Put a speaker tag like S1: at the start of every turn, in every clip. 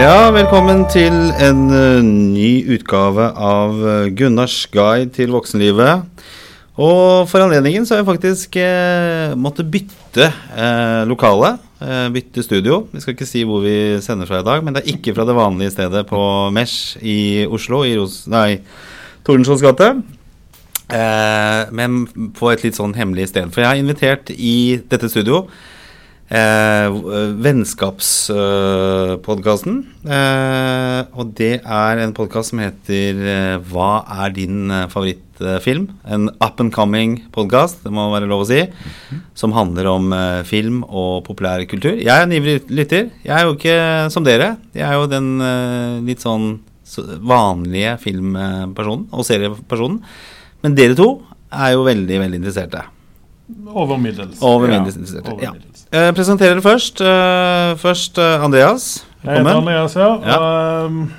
S1: Ja, velkommen til en eh, ny utgave av eh, Gunnars guide til voksenlivet. Og for anledningen så har jeg faktisk eh, måttet bytte eh, lokale. bytte studio. Vi skal ikke si hvor vi sender fra i dag, men det er ikke fra det vanlige stedet på Mesh i Oslo, i Ros nei, Tordenskiolds gate. men på et litt sånn hemmelig sted. For jeg har invitert i dette studio Eh, Vennskapspodkasten. Eh, og det er en podkast som heter eh, Hva er din eh, favorittfilm? En up and coming podkast, det må være lov å si. Som handler om eh, film og populær kultur. Jeg er en ivrig lytter. Jeg er jo ikke som dere. Jeg er jo den eh, litt sånn vanlige filmpersonen og seriepersonen. Men dere to er jo veldig, veldig interesserte.
S2: Over middels.
S1: Over middels ja. interesserte. Over ja. Uh, presenterer det først. Eh, først eh, Andreas.
S2: Velkommen. Jeg heter Andreas, ja. ja. Um,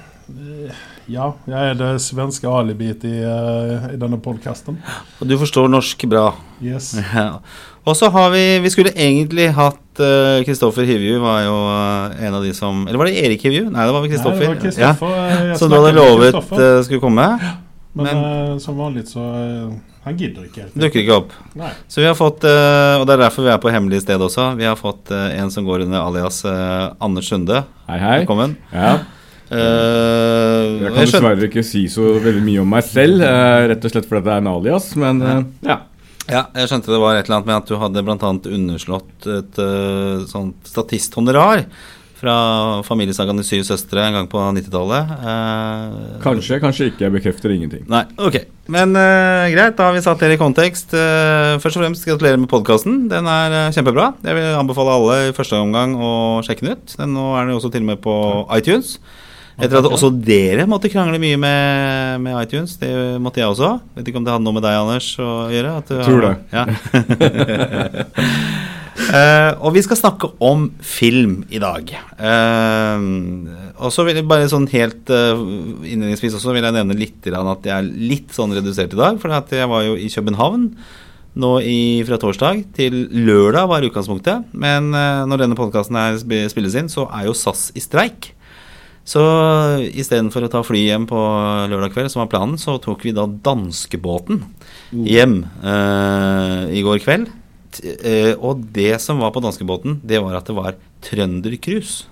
S2: ja, jeg er det svenske alibiet i, i denne podkasten.
S1: Og du forstår norsk bra.
S2: Yes.
S1: Ja. Og så har vi Vi skulle egentlig hatt Kristoffer Hivju var jo en av de som Eller var det Erik Hivju? Nei, det var vel Kristoffer. Ja. Som du hadde lovet skulle komme.
S2: Men, men som vanlig så han gidder ikke. helt
S1: Dukker ikke opp.
S2: Nei.
S1: Så vi har fått, uh, og det er derfor vi er på hemmelig sted også, vi har fått uh, en som går under alias uh, Anders Sunde.
S3: Hei, hei.
S1: Velkommen.
S3: Ja. jeg kan dessverre ikke si så veldig mye om meg selv, rett og slett fordi det er en alias, men ja.
S1: Ja, jeg skjønte det var et eller annet med at du hadde bl.a. underslått et sånt statisthonorar fra familiesagaen De syv søstre en gang på 90-tallet.
S3: Eh, kanskje, kanskje ikke. Jeg bekrefter ingenting.
S1: Nei, ok. Men eh, greit, da har vi satt dere i kontekst. Eh, først og fremst gratulerer med podkasten. Den er eh, kjempebra. Jeg vil anbefale alle i første omgang å sjekke den ut. Den, nå er den jo også til og med på iTunes. Etter at også dere måtte krangle mye med, med, iTunes. Det måtte jeg også. Vet ikke om det hadde noe med deg, Anders, å gjøre?
S3: At du, Tror det.
S1: Ja. Uh, og vi skal snakke om film i dag. Uh, og så vil jeg bare sånn helt uh, innledningsvis også vil jeg nevne litt at jeg er litt sånn redusert i dag. For jeg var jo i København nå i, fra torsdag til lørdag var utgangspunktet. Men når denne podkasten spilles inn, så er jo SAS i streik. Så istedenfor å ta fly hjem på lørdag kveld, som var planen, så tok vi da danskebåten mm. hjem i går kveld. Eh, og det som var på danskebåten, det var at det var trøndercruise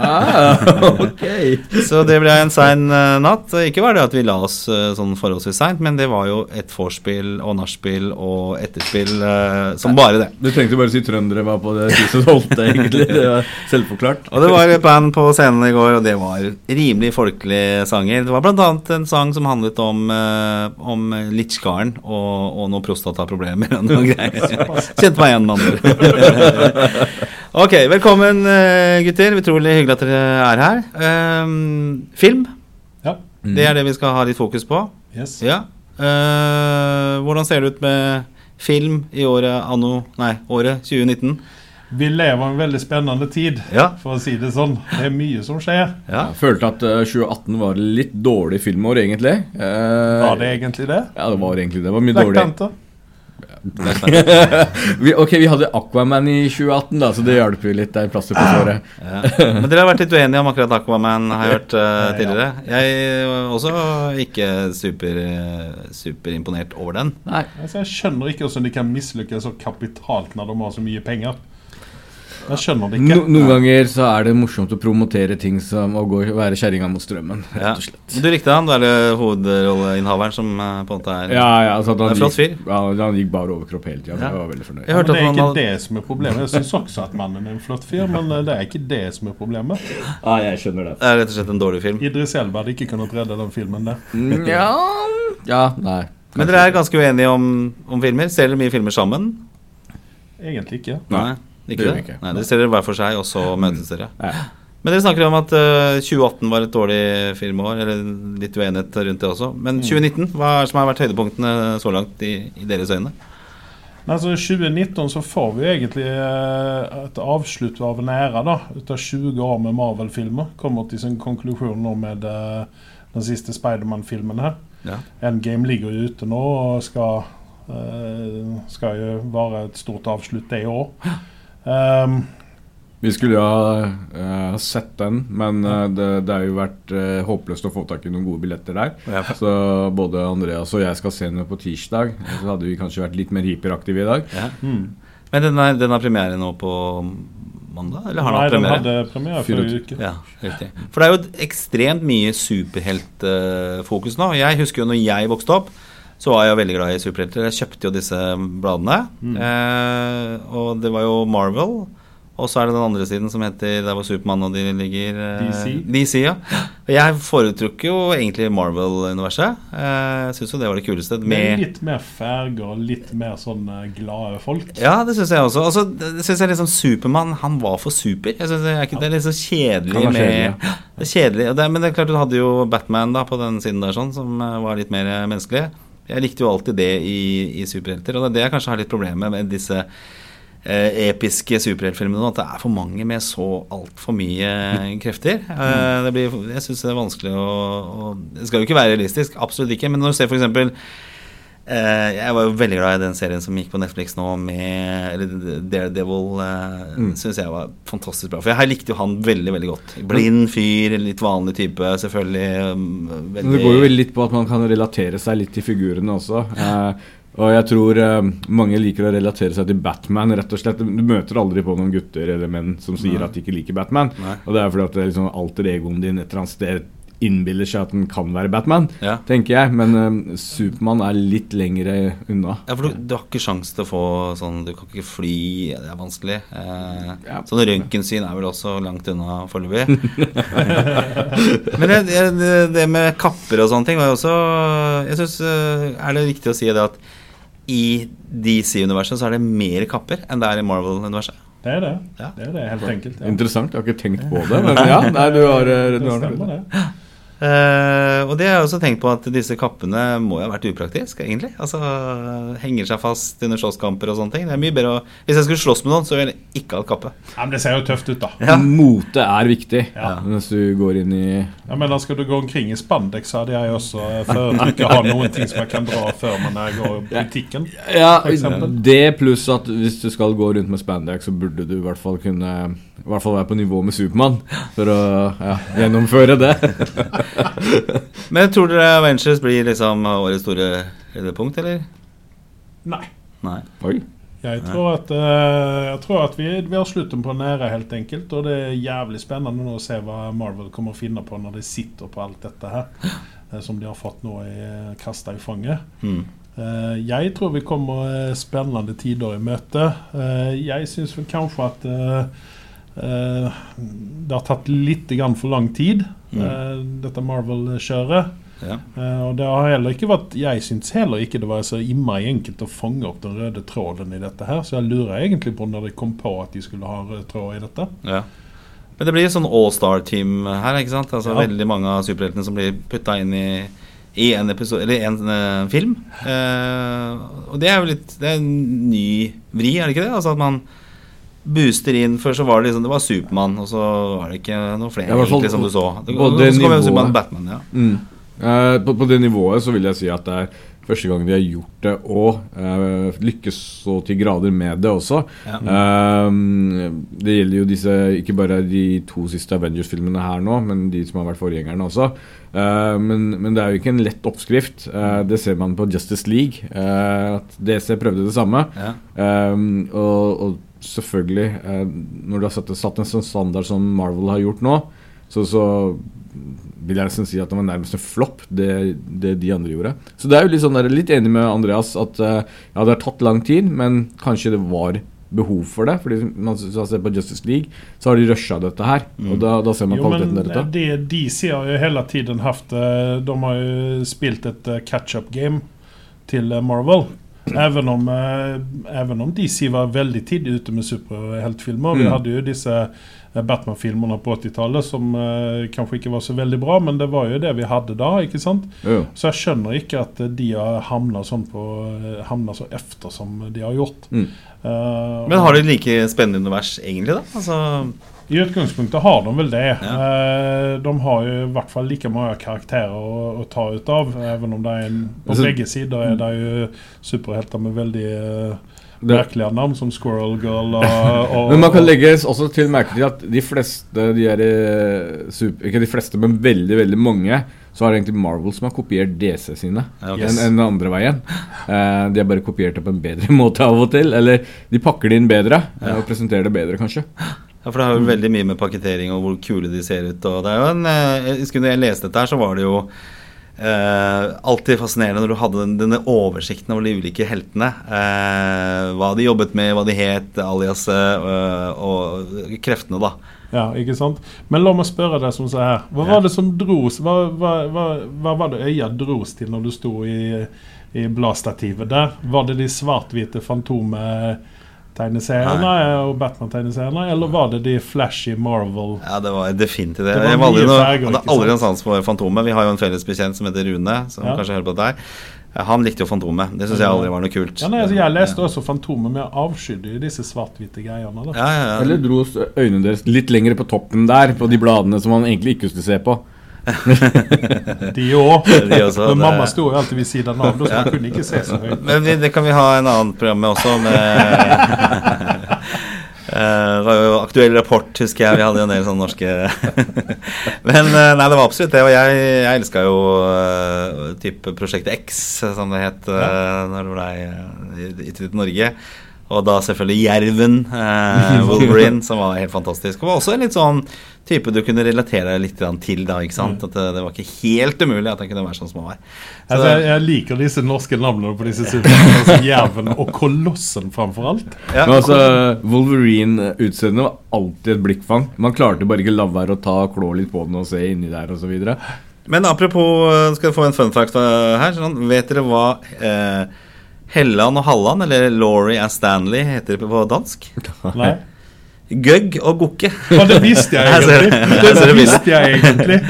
S3: ah, okay.
S1: Så det ble en sein uh, natt. Ikke var det at vi la oss uh, sånn forholdsvis seint, men det var jo et vorspiel og nachspiel og etterspill uh, som bare det.
S3: Du trengte bare å si trøndere var på det huset holdt, egentlig. Det var selvforklart.
S1: Og det var et band på scenen i går, og det var rimelig folkelige sanger. Det var bl.a. en sang som handlet om, om litchgaren og, og noen prostataproblemer og noen greier. Kjente meg igjen, med andre Ok, velkommen gutter. Vi tror utrolig hyggelig at dere er her. Um, film.
S2: Ja.
S1: Mm. Det er det vi skal ha litt fokus på.
S2: Yes.
S1: Ja. Uh, hvordan ser det ut med film i året anno Nei, året 2019?
S2: Vi lever en veldig spennende tid,
S1: ja.
S2: for å si det sånn. Det er mye som skjer.
S3: Ja. Jeg følte at 2018 var litt dårlig filmår, egentlig.
S2: Eh, var det egentlig det?
S3: Ja, det var egentlig det. det var mye Black dårlig.
S2: Panther.
S3: Vi, ok, vi hadde Aquaman i 2018, da, så det hjalp jo litt. Det er plaster på såret.
S1: Ja. Men dere har vært litt uenige om akkurat Aquaman, har jeg hørt uh, tidligere. Jeg er også ikke super, uh, superimponert over den.
S2: Nei. Altså, jeg skjønner ikke hvordan de kan mislykkes så kapitalt når de har så mye penger. Jeg skjønner det ikke.
S3: No, noen ganger så er det morsomt å promotere ting som å gå, være kjerringa mot strømmen. rett og slett.
S1: Du likte han? Du er det hovedrolleinnehaveren som eh, på en måte er
S3: Ja, ja altså
S1: han, flott fyr?
S3: Ja, han gikk bare overkropp hele tida. Ja. Jeg var veldig fornøyd.
S2: Ja, men det er ikke hadde... det som er problemet. Jeg syns også at mannen er en flott fyr, men eh, det er ikke det som er problemet.
S3: Ja, jeg skjønner det.
S1: Det er rett og slett en dårlig film.
S2: Idris Elba hadde ikke kunnet redde den filmen der.
S3: Ja, ja, nei.
S1: Men dere er ganske uenige om, om filmer? Ser dere mye filmer sammen?
S2: Egentlig ikke.
S1: Nei. Ikke det? Ikke. Nei, Dere ser dere hver for seg, og så mm. møtes dere. Ja. Men dere snakker om at uh, 2018 var et dårlig filmår, eller litt uenighet rundt det også. Men 2019, mm. hva er det som har vært høydepunktene så langt i, i deres øyne?
S2: Altså 2019 så får vi egentlig uh, et avslutt av en æra da, av 20 år med Marvel-filmer. Kommer til sin konklusjon nå med uh, den siste Spiderman-filmen her.
S1: Ja.
S2: Endgame ligger jo ute nå og skal, uh, skal jo være et stort avslutt det òg. Um,
S3: Vi skulle jo ha uh, sett den, men uh, det, det har jo vært uh, håpløst å få tak i noen gode billetter der. Ja. Så både Andreas og jeg skal se den på tirsdag. Så hadde vi kanskje vært litt mer hyperaktive i dag. Ja. Mm.
S1: Men den, er, den har premiere nå på mandag? Eller har
S2: Nei,
S1: den
S2: hadde premiere forrige uke.
S1: Ja, riktig. For det er jo ekstremt mye superheltfokus nå. Jeg husker jo når jeg vokste opp så var jeg veldig glad i superhelter. Jeg kjøpte jo disse bladene. Mm. Eh, og det var jo Marvel. Og så er det den andre siden som heter Der hvor Supermann og de ligger
S2: eh, DC.
S1: DC ja. Og jeg foretrukker jo egentlig Marvel-universet. Eh, syns jo det var det kuleste.
S2: Med litt mer farger og litt mer sånn eh, glade folk.
S1: Ja, det syns jeg også. Altså, det synes jeg liksom Supermann, han var for super. Jeg synes det, er, det er litt så kjedelig med kjedelig, Det er kjedelig. Det, men det er klart du hadde jo Batman da på den siden der sånn, som var litt mer menneskelig. Jeg likte jo alltid det i, i superhelter, og det er det jeg kanskje har litt problemer med disse eh, episke superheltfilmene. At det er for mange med så altfor mye krefter. Eh, blir, jeg syns det er vanskelig å, å Det skal jo ikke være realistisk, absolutt ikke, men når du ser f.eks. Uh, jeg var jo veldig glad i den serien som gikk på Netflix nå, med Daredevil. Uh, mm. Syns jeg var fantastisk bra. For jeg likte jo han veldig veldig godt. Blind fyr, litt vanlig type, selvfølgelig.
S3: Um, veldig... Det går jo litt på at man kan relatere seg litt til figurene også. Uh, og jeg tror uh, mange liker å relatere seg til Batman. rett og slett Du møter aldri på noen gutter eller menn som sier Nei. at de ikke liker Batman. Nei. Og det er fordi at det er liksom alter egoen din et eller annet sted innbiller seg at den kan være Batman, ja. tenker jeg. Men uh, Supermann er litt lengre unna.
S1: Ja, for du, du har ikke sjanse til å få sånn Du kan ikke fly, det er vanskelig. Uh, ja. Sånn røntgensyn er vel også langt unna foreløpig. Men det, det, det, med kapper og sånne ting var jo også Jeg syns uh, Er det viktig å si det at i DC-universet så er det mer kapper enn det er i Marvel-universet?
S2: Det er det. Ja. Det er det, helt enkelt.
S3: Ja. Interessant. Jeg har ikke tenkt på det, men ja. Nei, du har, du har det.
S1: Stemmer, det. Uh, og det har jeg også tenkt på at disse kappene må jo ha vært upraktiske, egentlig. Altså Henger seg fast under slåsskamper og sånne ting. Det er mye bedre å Hvis jeg skulle slåss med noen, så ville jeg ikke hatt kappe.
S2: Ja, men Det ser jo tøft ut, da.
S3: Ja. Mote er viktig ja. mens du går inn i
S2: Ja, Men da skal du gå omkring i spandex, hadde jeg også, du ikke ha noen ting som jeg kan dra før man går i butikken.
S3: Ja, det pluss at hvis du skal gå rundt med spandex, så burde du i hvert fall kunne I hvert fall være på nivå med Supermann for å ja, gjennomføre det.
S1: Men tror dere Avengers blir liksom årets store høydepunkt, eller?
S2: Nei.
S1: Nei.
S3: Oi.
S2: Jeg tror at, uh, jeg tror at vi, vi, har slutten på nære, helt enkelt. Og det er jævlig spennende nå å se hva Marvel kommer å finne på når de sitter på alt dette her. Uh, som de har fått nå kasta i fanget. Mm. Uh, jeg tror vi kommer spennende tider i møte. jeg syns kanskje at det har tatt litt for lang tid mm. Eh, dette Marvel-kjøret. Ja. Uh, og det har heller ikke vært Jeg syns heller ikke det var så innmari enkelt å fange opp den røde tråden i dette her, så jeg lurer egentlig på når de kom på at de skulle ha rød tråd i dette.
S1: Ja. Men det blir sånn all-star-team her, ikke sant? Altså ja. Veldig mange av superheltene som blir putta inn i, i en, episode, eller en uh, film. Uh, og det er jo litt Det er en ny vri, er det ikke det? Altså at man booster inn. Før så var det liksom Det var Supermann, og så var det ikke noe flere ja, egentlig som du så. Det, så
S3: kom nivået,
S1: Superman, Batman, ja.
S3: Mm. Uh, på, på, det nivået så vil jeg si at det er første gang de har gjort det og uh, lykkes så til grader med det også. Ja. Uh, det gjelder jo disse ikke bare de to siste Avengers-filmene her nå, men de som har vært forgjengerne også. Uh, men, men, det er jo ikke en lett oppskrift. det ser man på Justice League. at DC prøvde det samme. Ja. og, og selvfølgelig eh, Når du har satt, satt, en sånn standard som Marvel har gjort nå, så, så vil jeg nesten si at det var nærmest en flopp, det, det, de andre gjorde. Så det er jo litt, sånn, litt enig med Andreas at eh, ja, det har tatt lang tid, men kanskje det var behov for det. Fordi man ser på Justice League, så har de rusha dette her. Mm. Og da, da, ser man kvaliteten
S2: der ute. Det, de har jo hele tiden hatt eh, De har jo spilt et catch-up game til Marvel. Även om, eh, även om DC var veldig tidlig ute med superheltfilmer. Mm. Vi hadde jo disse eh, Batman-filmene på 80-tallet som eh, kanskje ikke var så veldig bra, men det var jo det vi hadde da. ikke sant? Ja. Så jeg skjønner ikke at de har havna sånn på havna så efter som de har gjort. Mm.
S1: Uh, men har de like spennende univers egentlig, da? Altså
S2: i utgangspunktet har de vel det. Ja. Eh, de har jo i hvert fall like mange karakterer å, å ta ut av. Even om det er en, på altså, begge sider er det jo superhelter med veldig merkelige navn som Squirrel Girl og, og
S3: Men man kan legge også til merke til at de fleste de er, eh, super, Ikke de fleste, men veldig veldig mange så er det egentlig Marvel som har kopiert DC sine
S1: Ja,
S3: enn enn den andre veien. Uh, de har bare kopiert det på en bedre måte av og til. Eller de pakker det inn bedre eh, og presenterer det bedre, kanskje.
S1: Ja, for det har jo veldig mye med pakketering og hvor kule de ser ut. Og det er jo en, jeg husker når jeg leste dette her, så var det jo eh, alltid fascinerende når du hadde den, denne oversikten over de ulike heltene. Eh, hva de jobbet med, hva de het, aliaset eh, og kreftene, da.
S2: Ja, ikke sant? Men la meg spørre deg som så her. Hva var det som dros Hva, hva, hva, hva var det øya dros til når du sto i, i bladstativet der? Var det de svart-hvite Fantomet-tegneseriene og Batman-tegneseriene, eller var det de flashy Marvel
S1: Ja, det var definitivt det.
S2: Det var
S1: jeg var aldri noe,
S2: farger,
S1: hadde aldri noen sans for Fantomet. Vi har jo en felles bekjent som heter Rune, som
S2: Ja.
S1: kanskje hører på deg. Han likte jo Fantomet. Det syns jeg aldri var noe kult.
S2: Ja, nei, altså, Jeg leste også Fantomet, med avskydde i disse svart-hvite greiene. Da.
S1: Ja, ja, ja.
S3: Eller dro øynene deres litt lenger på toppen der, på de bladene som man egentlig ikke skulle se på.
S2: De òg. Men mamma sto jo alltid ved siden av, så man kunne ikke se så høyt.
S1: Men det kan vi ha en annen program med også, med Uh, Det var jo aktuell rapport, husker jeg. Vi hadde jo en del sånne norske Men uh, nei, det var absolutt det. Og jeg, jeg elska jo uh, type Prosjekt X, som det het uh, når det blei gitt ut i Norge. Og da selvfølgelig Jerven, Wolverine, som var helt fantastisk. Og var også en litt sånn type du kunne relatere deg litt til, da. ikke sant? At det, det var ikke helt umulig at han kunne være sånn som han var. Så
S2: Altså, jeg, jeg liker disse norske navnene på disse superheltene. Altså, Jerven og Kolossen framfor alt.
S1: ja,
S3: Men altså, Wolverine-utseendet var alltid et blikkfang. Man klarte bare ikke la være å ta klå litt på den og se inni der osv.
S1: Men apropos, eh, skal du få en fun fact eh, her. Sånn, vet dere hva eh, Helland og Halland, eller Laurie and Stanley, heter det på dansk?
S2: Nei.
S1: Gøgg og Gokke.
S2: Ja, det visste jeg egentlig. Det
S1: det
S2: visste jeg egentlig.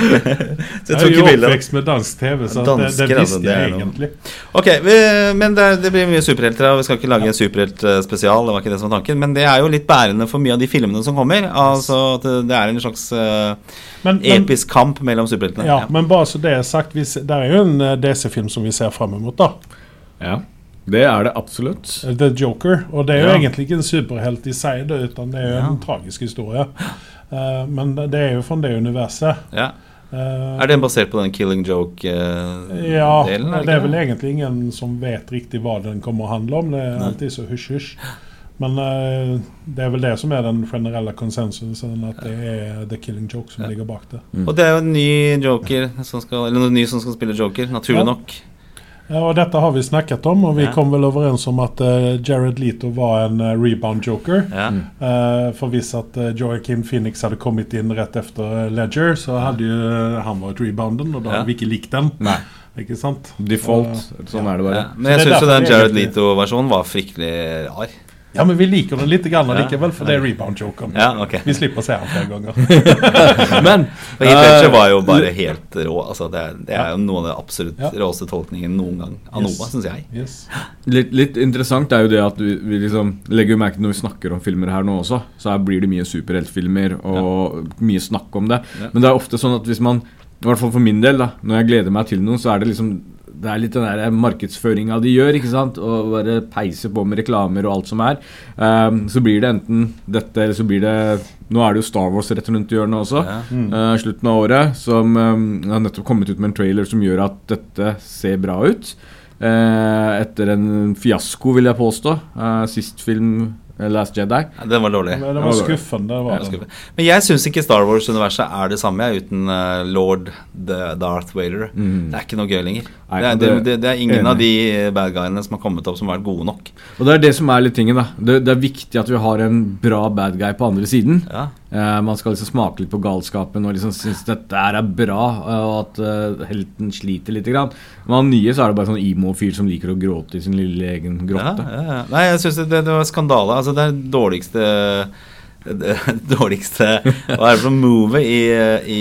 S2: Jeg er jo oppvekst med dansk TV, så det, det
S1: altså,
S2: visste jeg egentlig.
S1: Ok, vi, men det, det blir mye superhelter. Vi skal ikke lage en superheltspesial, det var ikke det som var tanken. Men det er jo litt bærende for mye av de filmene som kommer. Altså at det- er en slags uh,
S2: Men, men,
S1: episk kamp mellom superheltene.
S2: ja, men bare så det er sagt, vi, det er jo en eh, DC-film som vi ser fram imot, da.
S3: Ja, det er det absolutt.
S2: The Joker. Og det er jo
S3: Ja.
S2: egentlig ikke en superhelt i seg, det, utan det er jo en tragisk historie. Uh, men det er jo fra det universet.
S1: Ja.
S2: Uh,
S1: Er den basert på den Killing Joke-delen?
S2: Ja, det er vel egentlig ingen som vet riktig hva den kommer å handle om. Det er
S1: Nei.
S2: alltid så hysj-hysj. Men eh, det er vel det som er den generelle konsensusen, at det er The Killing Joke som ligger bak det.
S1: Og det er jo en ny joker som skal, Eller noen ny som skal spille joker, naturlig
S2: Ja.
S1: nok.
S2: Ja, og dette har vi snakket om, og vi
S1: Ja.
S2: kom vel overens om at eh, Jared Leto var en eh, rebound joker.
S1: Ja.
S2: Uh, for hvis at Joaquin Phoenix hadde kommet inn rett etter Ledger, så hadde jo han vært rebounden, og da
S1: Ja.
S2: hadde vi ikke likt den.
S3: Nei.
S2: Ikke sant?
S3: Default. Sånn er det bare.
S1: Ja. Men jeg syns jo den Jared Leto-versjonen var fryktelig rar.
S2: Ja, men vi liker den litt grann likevel, for det er rebound-jokeren.
S1: Ja, ok.
S2: Vi slipper å se den flere ganger.
S3: Men eh,
S1: var jo bare helt rå. Altså det, er, det er jo noe av det absolutt
S2: Ja.
S1: råeste tolkningen noen gang av
S2: Yes.
S1: noe, syns jeg.
S2: Yes.
S3: litt, litt interessant er jo det at vi, vi liksom legger jo merke til når vi snakker om filmer her nå også, så her blir det mye superheltfilmer og mye snakk om det.
S1: Ja.
S3: Men det er ofte sånn at hvis man, i hvert fall for min del, da når jeg gleder meg til noe, så er det liksom det er litt den der markedsføringa de gjør, ikke sant? Og bare peise på med reklamer og alt som er. Um, så blir det enten dette, eller så blir det Nå er det jo Star Wars rett rundt hjørnet også.
S1: Ja.
S3: eh, slutten av året, som um, har nettopp kommet ut med en trailer som gjør at dette ser bra ut. Uh, etter en fiasko, vil jeg påstå. Uh, sist film, Last Jedi.
S1: Ja, Den var dårlig.
S2: Men det var skuffende. Var det.
S1: skuffende. Men jeg syns ikke Star Wars-universet er det samme jeg, uten uh, lord the Darth Vader.
S3: Mm.
S1: Det er ikke noe gøy lenger.
S3: Nei,
S1: det, er, det,
S3: det-
S1: det, det er ingen
S3: enig.
S1: av de bad guyene som har kommet opp som har vært gode nok.
S3: Og det er det som er litt tingen, da. Det, det er viktig at vi har en bra bad guy på andre siden.
S1: Ja.
S3: Eh, man skal liksom smake litt på galskapen og liksom synes dette her er bra, eh, og at eh, helten sliter litt. Grann. Men han nye så er det bare sånn emo-fyr som liker å gråte i sin lille egen grotte.
S1: ja, ja. Nei, jeg syns det, det var skandale. Altså, det er det dårligste det dårligste Hva er det for move i, i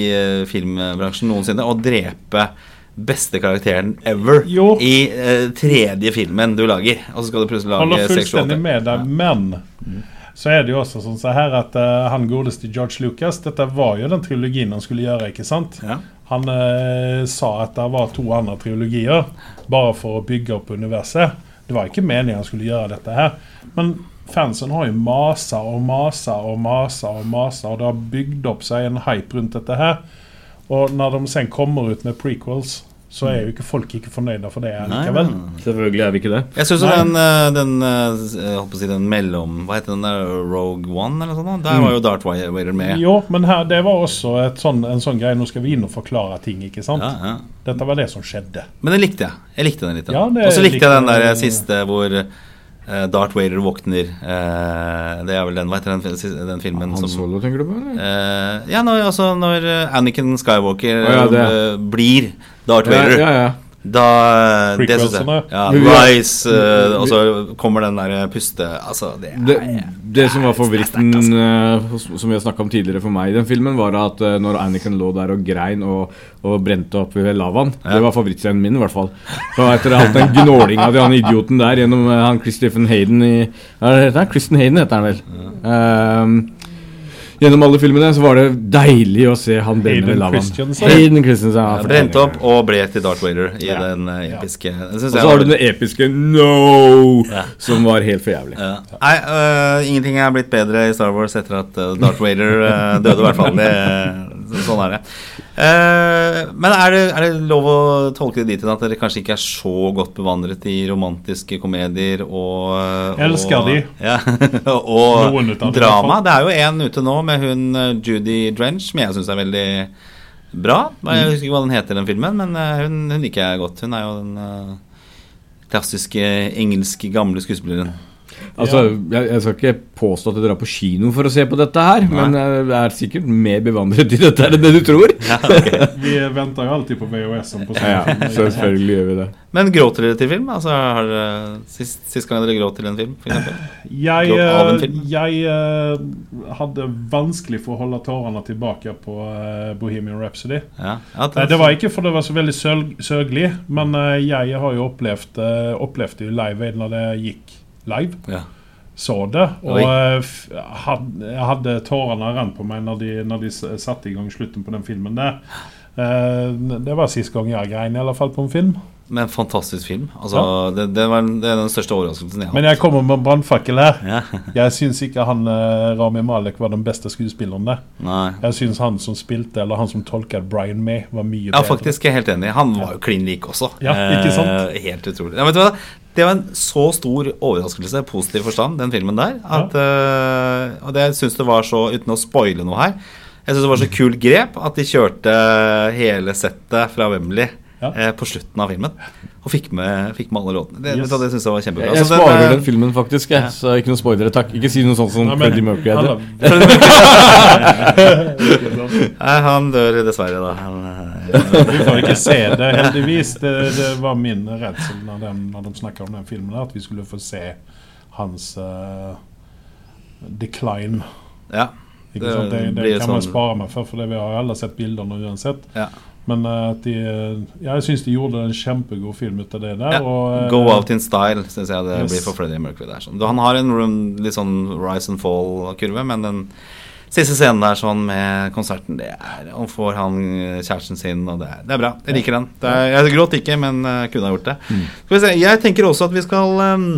S1: filmbransjen noensinne? Å drepe beste karakteren ever
S2: Jo.
S1: i eh, tredje filmen du lager. Og så skal du plutselig
S2: lage
S1: lage seksualitet. Han
S2: er
S1: fullstendig
S2: med deg, men så er det jo også sånn så her at uh, han godeste George Lucas Dette var jo den trilogien han skulle gjøre, ikke sant?
S1: Ja.
S2: Han uh, sa at det var to andre trilogier, bare for å bygge opp universet. Det var ikke meningen han skulle gjøre dette her. Men fansen har jo masa og masa og masa og masa, og det har bygd opp seg en hype rundt dette her. Og når de sen kommer ut med prequels, så er jo ikke folk ikke fornøyde for det likevel.
S1: nei.
S3: Selvfølgelig er vi ikke det.
S1: Jeg syns den, eh, den, eh, si den mellom Hva heter den der? Rogue One, eller noe sånt? Der var jo Dart Wader med.
S2: Jo, men her, det var også et sånn, en sånn greie. Nå skal vi inn og forklare ting, ikke sant?
S1: Ja, ja.
S2: Dette var det som skjedde.
S1: Men den likte jeg. Jeg likte den litt.
S2: Ja,
S1: Og så likte jeg den der siste hvor eh, Darth Vader våkner. Eh, det er vel den, hva heter den, den filmen
S3: Han
S1: som
S3: Solo, tenker du på?
S1: Eh, ja, når, altså, når Anakin Skywalker
S3: oh, ja,
S1: blir Darth
S3: Ja,
S1: Vader.
S3: ja, ja.
S1: Da det synes jeg. Ja, Rise, uh, og så kommer den der puste Altså, det er
S3: Det, det som var favoritten uh, som vi har snakka om tidligere for meg i den filmen, var at uh, når Anakin lå der og grein og, og brente opp ved lavaen
S1: Ja.
S3: Det var favorittscenen min, i hvert fall. Så etter alt den gnålinga til han idioten der gjennom eh, han Christopher Hayden i Hva heter han? Christian Hayden heter han vel. Ehm, gjennom alle filmene så var det deilig å se han
S2: Hayden. Christensen.
S3: Hayden Christensen. Ja, for det.
S1: opp og ble til Darth Vader i
S2: Ja.
S1: den eh,
S2: Ja.
S1: episke
S3: Og så har du den episke No!
S1: Ja.
S3: Som var helt for jævlig.
S1: Ja. Nei, uh, ingenting er blitt bedre i Star Wars etter at øh, Darth Vader uh, døde, i hvert fall. Det, sånn er det. Eh, men er det, er det lov å tolke det dit hen at dere kanskje ikke er så godt bevandret i romantiske komedier og og-
S2: Elsker de.
S1: Ja, og
S2: hvert
S1: drama. Det er jo en ute nå med hun øh, Judy Drench, som jeg syns er veldig bra. Jeg husker ikke hva den heter, den filmen, men hun, hun liker jeg godt. Hun er jo den klassiske engelske gamle skuespilleren.
S3: Altså, jeg, jeg skal ikke påstå at jeg drar på kino for å se på dette her, men jeg er sikkert mer bevandret i dette her enn det du tror.
S2: Vi venter jo alltid på VHS-en på
S3: Ja,
S2: sånn.
S3: selvfølgelig gjør vi det.
S1: Men gråter dere til film? Altså, har dere, sist, sist gang dere gråt til en film, for?
S2: Jeg,
S1: en
S2: eh,
S1: film?
S2: jeg eh, hadde vanskelig for å holde tårene tilbake på eh, Bohemian Rhapsody.
S1: Ja. det,
S2: Nei, det var ikke for det var så veldig søl sørgelig, men eh, jeg har jo opplevd, opplevd det live når det gikk live.
S1: Ja.
S2: Så det. Og eh, jeg hadde tårene rent på meg når de, når de satte i gang slutten på den filmen der. Eh, det var sist gang jeg grein, i alle fall, på en film.
S1: Men fantastisk film. Altså, det, det, var, det er den største overraskelsen jeg har
S2: Men jeg kommer med en brannfakkel her.
S1: Ja.
S2: Jeg syns ikke han eh, Rami Malek var den beste skuespilleren der.
S1: Nei.
S2: Jeg syns han som spilte, eller han som tolket Brian May, var mye
S1: Ja,
S2: bedre.
S1: faktisk. Jeg er helt enig. Han var jo klin lik også.
S2: Ja, ikke sant?
S1: Eh, helt utrolig. Ja, vet du hva? Det var en så stor overraskelse, positiv forstand, den filmen der. At, eh, og det syns det var så, uten å spoile noe her Jeg syns det var så kult grep at de kjørte hele settet fra Wembley
S2: Ja.
S1: uh, på slutten av filmen. Og fikk med, fikk med alle låtene. Det,
S2: Yes.
S1: det syns jeg var kjempebra.
S3: Jeg, jeg
S1: Så
S3: sparer
S1: eh,
S3: den filmen faktisk, jeg, så ikke noe spoilere, takk. Ikke si noe sånt som
S2: ja, men-
S3: Freddie Mercury
S2: Alle-
S1: han dør dessverre, da. Han, eh,
S2: Vi får ikke se det, heldigvis. Det, det var min redsel når, den, når de snakket om den filmen, at vi skulle få se hans uh, decline.
S1: ja. Det?
S2: Det, det kan man
S1: sånn-
S2: spare meg for, for det vi har alle sett bildene uansett.
S1: ja.
S2: Men eh, at de, ja, jeg syns de gjorde en kjempegod film ut av det der.
S1: Ja,
S2: og, eh,
S1: Go out in style, syns jeg det
S2: Yes.
S1: blir for Freddie Mercury. Der. Sånn. Han har en litt sånn rise and fall-kurve, men den siste scenen der sånn med konserten, det er Han får han eh, kjæresten sin, og det er, det er bra. Jeg liker den. Det er, jeg gråt ikke, men uh, kunne ha gjort det. Skal vi se, Jeg tenker også at vi skal um,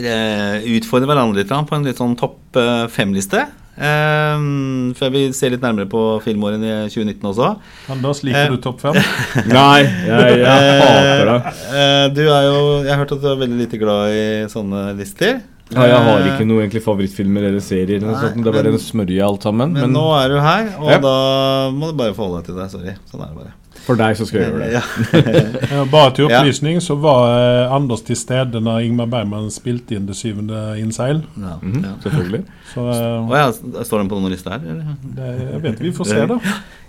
S1: eh, utfordre hverandre litt på en litt sånn topp uh, fem-liste. Um, før vi ser litt nærmere på filmåret i 2019 også.
S2: Anders, liker
S1: uh,
S2: du topp fem?
S3: Nei, jeg, jeg hater det.
S1: Uh, du er jo Jeg har hørt at du er veldig lite glad i sånne lister.
S3: Ja, jeg har
S1: Eh,
S3: ikke noe egentlig favorittfilmer eller serier. Eller
S1: Nei,
S3: sånt. Det er bare
S1: men-
S3: en smørje alt sammen.
S1: Men,
S3: Men,
S1: nå er du her, og
S3: Ja.
S1: da må du bare forholde deg til det. Sorry. Sånn er det bare.
S3: For deg så skal jeg gjøre det.
S1: Ja.
S2: Bare til opplysning så var eh, Anders til stede når Ingmar Bergman spilte inn Det syvende innseil.
S1: Ja.
S3: Mhm,
S1: Ja.
S3: Selvfølgelig.
S2: Så uh,
S1: oh, ja, står den på noen liste her?
S2: Det, jeg vet vi får se, da.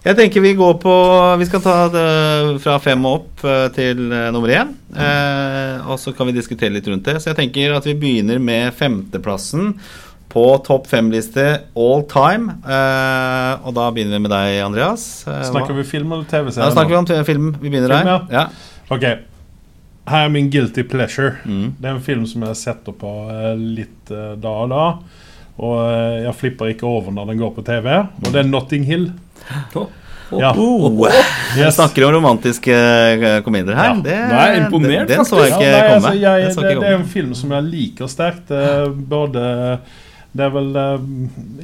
S1: Jeg tenker vi går på Vi skal ta det fra fem og opp eh, til nummer én. Eh, og så kan vi diskutere litt rundt det. Så jeg tenker at vi begynner med femteplassen på topp fem-liste all time. Uh, og da begynner vi med deg, Andreas. Uh,
S2: Snakker vi film eller TV-serie?
S1: Ja, snakker vi om film. Vi begynner
S2: Film,
S1: der. Ja.
S2: Ok. Her er min guilty pleasure.
S1: Mm.
S2: Det er en film som jeg setter på eh, litt da og da. Og jeg flipper ikke over når den går på TV. Og det er Notting Hill. Ja.
S1: Oh, Vi
S2: Yes.
S1: snakker om romantiske komedier her.
S2: Ja.
S1: Det,
S3: er imponert,
S1: Den, den så jeg
S2: Ja, nei,
S1: komme.
S2: altså, jeg, det, det er en film som jeg liker sterkt. Både Det er vel uh,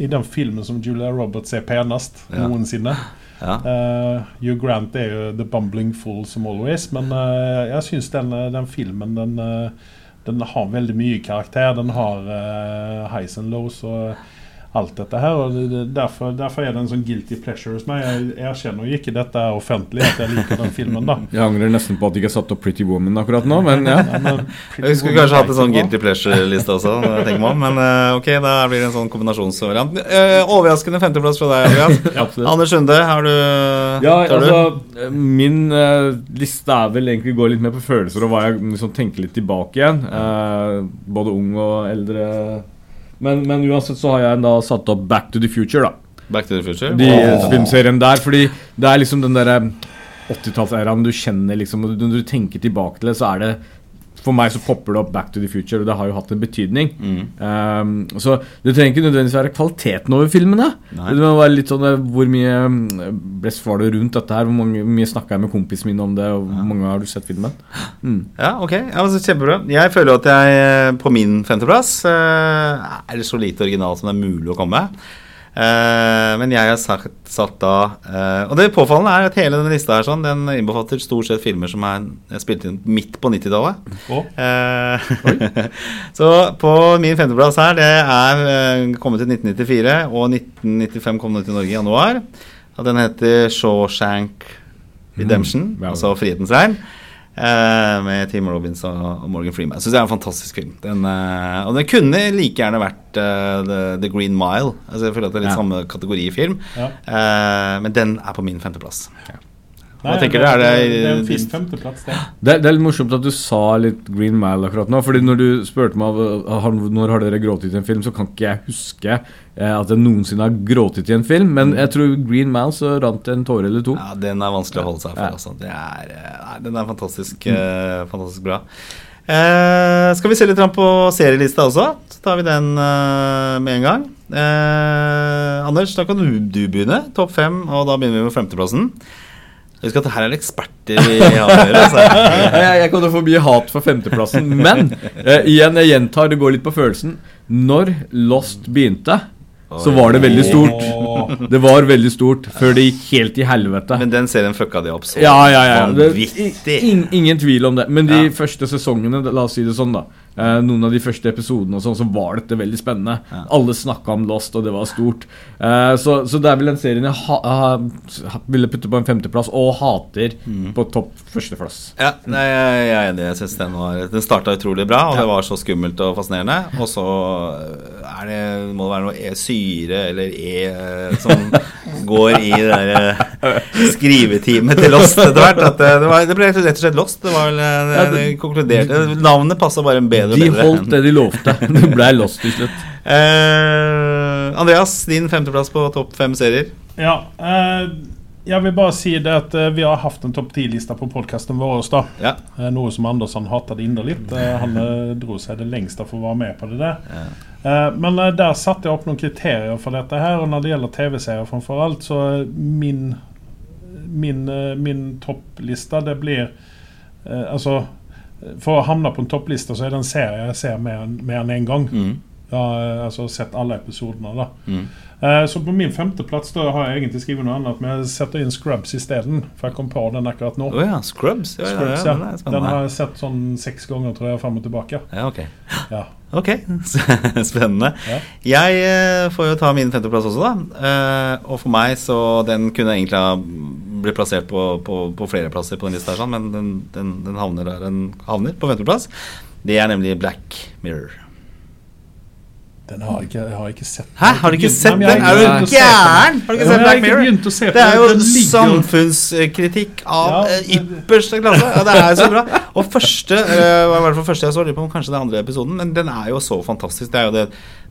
S2: i den filmen som Julia Roberts er penest
S1: Ja.
S2: noensinne.
S1: Ja.
S2: Uh, Hugh Grant er jo the bumbling fool som always, men uh, jeg syns den, den filmen den, den har veldig mye karakter. Den har highs and lows og alt dette her. og det, derfor, derfor er det en sånn guilty pleasure hos meg. Jeg erkjenner jo ikke dette er offentlig, at jeg liker den filmen. da
S3: Jeg angrer nesten på at jeg ikke har satt opp Pretty Woman akkurat nå, men ja.
S2: Ja, men
S1: Jeg skulle kanskje hatt en sånn guilty pleasure-liste også, tenker man. men eh, ok, da blir det en sånn kombinasjonsvariant. Eh, overraskende femteplass fra deg, Andreas. Anders Sunde, har du
S3: Ja, altså Min uh, liste er vel egentlig går litt mer på følelser og hva jeg liksom tenker litt tilbake igjen. Uh, både ung og eldre. Men, men uansett så har jeg da satt opp Back to the Future, da.
S1: Back to the Future?
S3: De
S1: oh.
S3: filmserien der. Fordi det er liksom den derre 80-tallsæraen du kjenner liksom og Når du tenker tilbake til det, så er det For meg så popper det opp Back to the Future, og det har jo hatt en betydning.
S1: Mm.
S3: Um, så det trenger ikke nødvendigvis være kvaliteten over filmene.
S1: Nei.
S3: Det må være litt sånn eh, Hvor mye mm, blest var det rundt dette her? Hvor mange, mye snakka jeg med kompisen min om det? Og hvor mange har du sett filmen? Mm.
S1: Ja, ok. Ja, altså, kjempebra. Jeg føler at jeg eh, på min femteplass eh, er så lite original som det er mulig å komme. Eh, men jeg har satt, satt da eh, Og det påfallende er at hele denne lista her sånn, den innbefatter stort sett filmer som er er spilt inn midt på 90-tallet.
S2: Og,
S1: Eh, så på min femteplass her, det er kommet til 1994, og 1995 kom den til Norge i januar. Og den heter Shawshank Redemption,
S3: Mm,
S1: altså Frihetens regn. Eh, med Tim Robins og Morgan Freeman. Jeg synes det er en fantastisk film. Den, eh, og den kunne like gjerne vært uh, The, The Green Mile. Altså jeg føler at det er litt
S3: Ja.
S1: samme kategori i film.
S2: ja.
S1: Uh, men den er på min femteplass. Hva
S2: Nei,
S1: tenker du? Er
S2: det,
S1: det-
S2: det er en fin femteplass, det.
S3: Det, er- det er litt morsomt at du sa litt Green Mile akkurat nå. Fordi når du spurte meg når har dere grått i en film, så kan ikke jeg huske eh, at jeg noensinne har grått i en film. Men jeg tror Green Mile så rant det en tåre eller to.
S1: Ja, den er vanskelig å holde seg for. Altså. Det er, eh, nei, den er fantastisk, eh, fantastisk bra. Eh, skal vi se litt på serielista også? Så tar vi den eh, med en gang. Eh, Anders, da kan du, du begynne. Topp fem, og da begynner vi med femteplassen. Husk at det her er eksperter vi har å gjøre.
S3: Jeg, jeg kommer til å få mye hat for femteplassen, men eh, igjen, jeg gjentar, det går litt på følelsen. Når Lost begynte, så var det veldig stort. Det var veldig stort før det gikk helt i helvete.
S1: Men den serien fucka de opp så
S3: Ja, ja, ja. Det,
S1: vanvittig.
S3: ingen tvil om det. Men de
S1: Ja.
S3: første sesongene, la oss si det sånn, da. Eh, noen av de første episodene og sånn, så var dette veldig spennende.
S1: Ja.
S3: Alle snakka om Lost, og det var stort. Eh, så, så det er vel den serien jeg ha, ha, ville putte på en femteplass, og hater
S1: Mm.
S3: på topp førsteplass.
S1: Ja, nei, jeg jeg er enig. Jeg synes Den, var- den starta utrolig bra, og
S3: Ja.
S1: det var så skummelt og fascinerende. Og så er det, må det være noe e syre eller E eh, som går i det der skrivetimet til Lost etter hvert. At det, det, var, det ble rett og slett Lost. Det var vel eh, det, det
S3: det-
S1: konkluderte Navnet passa bare en bedre og
S3: De
S1: bedre.
S3: holdt det de lovte. Det ble Lost til slutt.
S1: Uh, Andreas, din femteplass på topp fem serier.
S2: Ja, Uh, jeg vil bare si det at eh, vi har hatt en topp ti-liste på podkasten vår. da.
S1: Ja.
S2: Noe som Andersson hatet inderlig. Han dro seg det lengste for å være med på det der.
S1: Ja.
S2: Eh, men der satte jeg opp noen kriterier for dette her. Og når det gjelder TV-serier framfor alt, så min min, min toppliste, det blir Altså For å havne på en toppliste, så er det en serie jeg ser mer, enn- mer enn én en gang.
S1: Mm.
S2: Ja, altså sett alle episodene. da
S1: Mm.
S2: Eh, Så på min femteplass da har jeg egentlig skrevet noe annet, men jeg setter inn Scrubs isteden. For jeg kom på den akkurat nå.
S1: Oh, ja, Scrubs. Ja,
S2: Scrubs,
S1: ja,
S2: ja.
S1: den
S2: har jeg sett sånn seks ganger, tror jeg, fram og tilbake.
S1: Ja, ok.
S2: Ja.
S1: Ok, spennende. Jeg eh, får jo ta min femteplass også, da. Eh, og for meg så Den kunne egentlig ha blitt plassert på, på, på flere plasser på den lista, her, sånn, men den, den, den havner der den havner, på femteplass. Det er nemlig Black Mirror.
S2: Den har ikke, jeg har ikke sett.
S1: Hæ, har du ikke sett den? Er du gæren? Har du ikke sett Black Mirror? Det er jo samfunnskritikk av eh, ypperste klasse. Ja, det er så bra. Og første, eh, i hvert fall første jeg så, lurer på om kanskje det andre episoden, men den er jo så fantastisk. Det er jo det,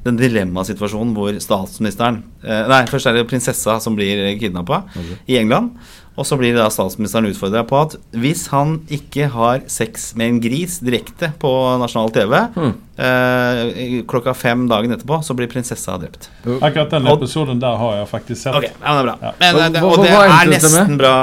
S1: den dilemmasituasjonen hvor statsministeren eh, Nei, først er det prinsessa som blir kidnappa i England. Og så blir da statsministeren utfordra på at hvis han ikke har sex med en gris direkte på nasjonal TV
S3: Hmm.
S1: Eh, klokka fem dagen etterpå, så blir prinsessa drept.
S2: Akkurat den episoden der har jeg faktisk sett.
S1: Ok, ja, det er bra.
S2: Ja.
S1: Men,
S3: Hva-
S1: det,
S3: hva-
S1: og det
S3: hva
S1: er
S3: nesten med?
S1: bra.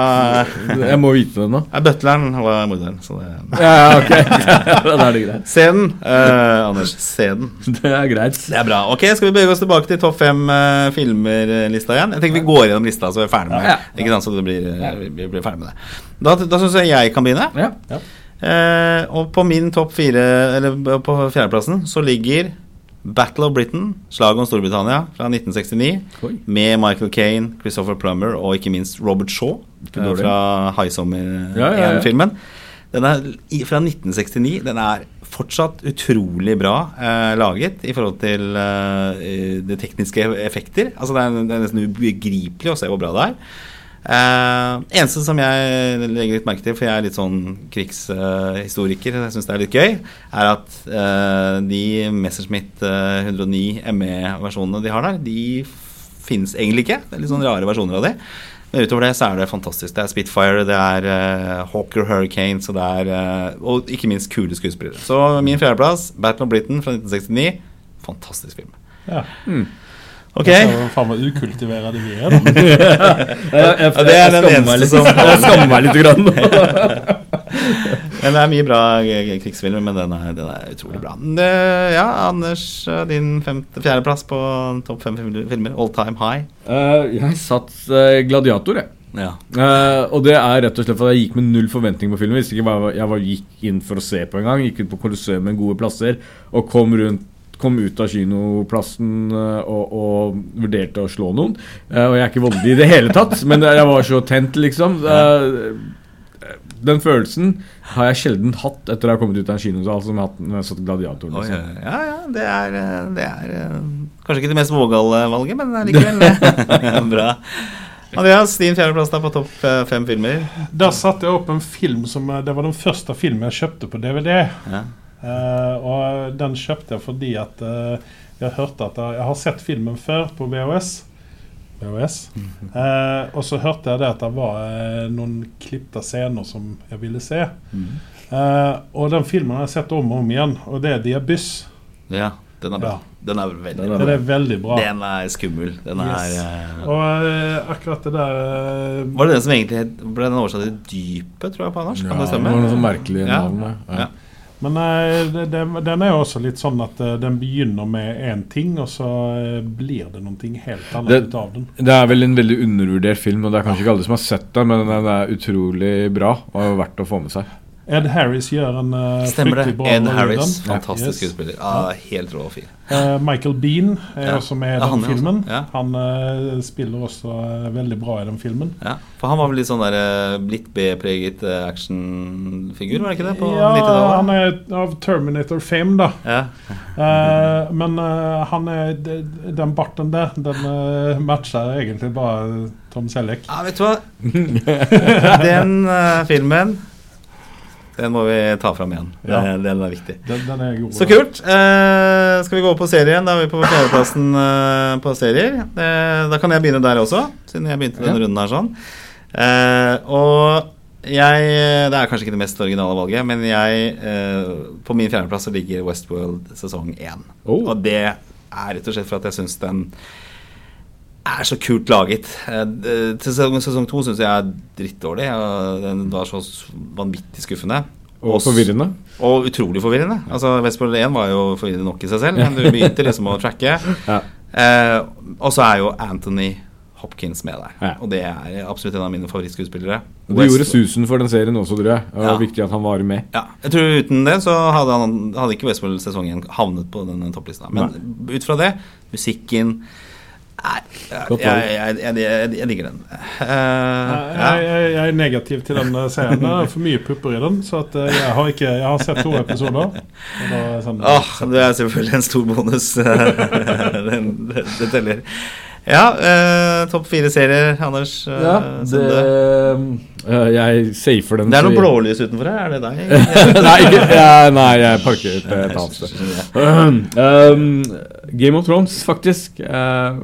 S3: Jeg må vite det nå.
S1: Ja, Butleren var morderen. Så det
S3: Ja, ja, ok. da er det greit.
S1: Se den, eh, Anders. Se den.
S3: Det er greit.
S1: Det er bra. Ok, Skal vi bevege oss tilbake til topp fem uh, filmer-lista igjen? Jeg tenker vi går gjennom lista, så vi er ferdig med
S3: Ja.
S1: Ikke sant, så det blir, eh, vi blir, blir ferdig med det. Da, da syns jeg jeg kan begynne.
S3: Ja, Ja.
S1: Eh, og på min topp fire, eller på fjerdeplassen, så ligger Battle of Britain, slaget om Storbritannia fra 1969,
S3: Oi.
S1: med Michael Kane, Christopher Plummer og ikke minst Robert Shaw eh, fra High Summer
S3: Ja, ja, ja.
S1: 1-filmen. Den er fra 1969. Den er fortsatt utrolig bra eh, laget i forhold til eh, det tekniske effekter. Altså det er, det er nesten ubegripelig å se hvor bra det er. Eh, eneste som jeg legger litt merke til, for jeg er litt sånn krigshistoriker, jeg syns det er litt gøy, er at eh, de Messerschmitt eh, 109 ME-versjonene de har der, de finnes egentlig ikke. Det er litt sånn rare versjoner av de. Men utover det så er det fantastisk. Det er Spitfire, det er uh, Hawker Hurricane så det er, eh, og ikke minst kule skuespillere. Så min fjerdeplass, Battle of Britain fra 1969. Fantastisk film.
S2: Ja.
S1: Ok.
S2: Så faen meg ukultiverte vi er, da.
S3: Jeg,
S1: Ja, det er den eneste som
S3: Jeg skammer meg litt. Grann.
S1: Men det er mye bra eh, krigsfilmer, men den er, den er utrolig bra. Ja, Anders, eh, din femte, fjerdeplass på topp fem filmer. All time high.
S3: Eh, jeg satt eh, Gladiator, jeg.
S1: Ja.
S3: Uh, og det er rett og slett fordi jeg gikk med null forventning på filmen. Visste ikke hva jeg var, gikk inn for å se på engang. Gikk ut på Colosseum med gode plasser og kom rundt Kom ut av kinoplassen eh, og, og vurderte å slå noen. Eh, og jeg er ikke voldelig i det hele tatt, men jeg var så tent, liksom. Eh, den følelsen har jeg sjelden hatt etter å ha kommet ut av en kinosal som jeg har hatt når jeg satt Gladiator.
S1: Oi,
S3: Liksom.
S1: ja, ja, det er, det er kanskje ikke det mest vågale valget, men likevel bra. Andreas, din fjerdeplass på topp fem filmer.
S2: Der satte jeg opp en film som Det var den første filmen jeg kjøpte på DVD.
S1: Ja.
S2: Eh, og den kjøpte jeg fordi at uh, jeg hørte at jeg, jeg har sett filmen før på VHS. VHS. Uh, og så hørte jeg det at det var eh, noen klippte scener som jeg ville se. Eh, og den filmen har jeg sett om og om igjen, og det er 'Diabys'.
S1: Ja, den er bra.
S2: Ja.
S1: Den er veldig
S3: Den
S1: bra.
S2: Den er veldig bra.
S1: Den er skummel. Den er
S2: Yes.
S1: eh,
S2: Og uh, akkurat det der uh,
S1: Var det den som egentlig ble den oversatt til Dypet, tror jeg, på norsk? Kan det
S3: det var noe så merkelig
S1: Ja.
S3: navn. Ja.
S1: Ja.
S2: Men eh, det, det, den er jo også litt sånn at eh, den begynner med én ting, og så eh, blir det noe helt annet ut av den.
S3: Det er vel en veldig undervurdert film, og det er kanskje ikke alle som har sett den, men den er utrolig bra og er verdt å få med seg.
S2: Ed Harris gjør en uh, fryktelig bra
S1: Ed Harris,
S2: den.
S1: fantastisk
S2: Yes.
S1: skuespiller. Ja, helt rå og
S2: fin. Uh, Michael Bean er
S1: Ja.
S2: også med i
S1: Ja,
S2: den
S1: han også.
S2: filmen.
S1: Ja.
S2: Han uh, spiller også veldig bra i den filmen.
S1: Ja, For han var vel litt sånn der litt B-preget actionfigur, var det ikke det? På
S2: ja, han er av Terminator Fame, da.
S1: Ja.
S2: Eh, men han er Den barten der, den matcher egentlig bare Tom Selleck.
S1: ja, vet du hva? Den filmen Den må vi ta fram igjen.
S2: Ja.
S1: Den, den er viktig.
S2: Den, den er god.
S1: Så kult. Eh, skal vi gå på serien? Da er vi på fjerdeplassen eh, på serier. Eh, da kan jeg begynne der også, siden jeg begynte denne
S3: Ja.
S1: runden her sånn. Eh, og jeg Det er kanskje ikke det mest originale valget, men jeg eh, På min fjerdeplass ligger Westworld sesong én.
S3: Oh.
S1: Og det er rett og slett for at jeg syns den er så kult laget. Eh, til Sesong, to syns jeg er drittdårlig. Den var så vanvittig skuffende.
S3: Og forvirrende.
S1: og utrolig forvirrende. Altså Westworld 1 var jo forvirrende nok i seg selv, men du begynte liksom å tracke.
S3: Ja.
S1: Eh, og så er jo Anthony Hopkins med der.
S3: Ja.
S1: Og det er absolutt en av mine favorittskuespillere.
S3: Du det gjorde susen for den serien også, tror jeg. Det var
S1: Ja.
S3: viktig at han var med.
S1: Ja, jeg tror Uten det så hadde, han, hadde ikke Westworld sesongen havnet på den topplista. Men ut fra det, musikken Nei, jeg, jeg, digger den.
S2: Uh,
S1: ja.
S2: jeg, jeg er negativ til den serien. Det er for mye pupper i den. Så at eh, jeg har ikke Jeg har sett to episoder. Er det sånn,
S1: Åh, det er selvfølgelig en stor bonus. den, det, det teller. Ja, uh, topp fire serier, Anders.
S3: Ja, det eh, Jeg safer den.
S1: Det er noe blålys utenfor her, er det deg?
S3: nei, ikke, ja, nei, jeg parker ut et annet sted. Um, Game of Thrones, faktisk. Uh,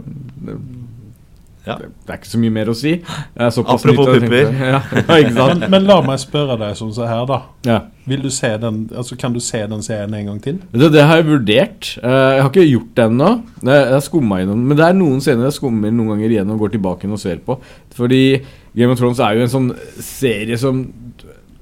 S1: Ja.
S3: det, er ikke så mye mer å si. Jeg
S1: Apropos
S3: nytt,
S1: pupper.
S3: Ja, ikke sant?
S2: Men, men la meg spørre deg som så her, da.
S3: Ja.
S2: Vil du se den, altså Kan du se den serien en gang til?
S3: Det, det har jeg vurdert. Eh, jeg har ikke gjort det ennå. Jeg jeg har skumma Men det er noen scener jeg skummer noen ganger igjen og går tilbake og ser på. Fordi Game of Thrones er jo en sånn serie som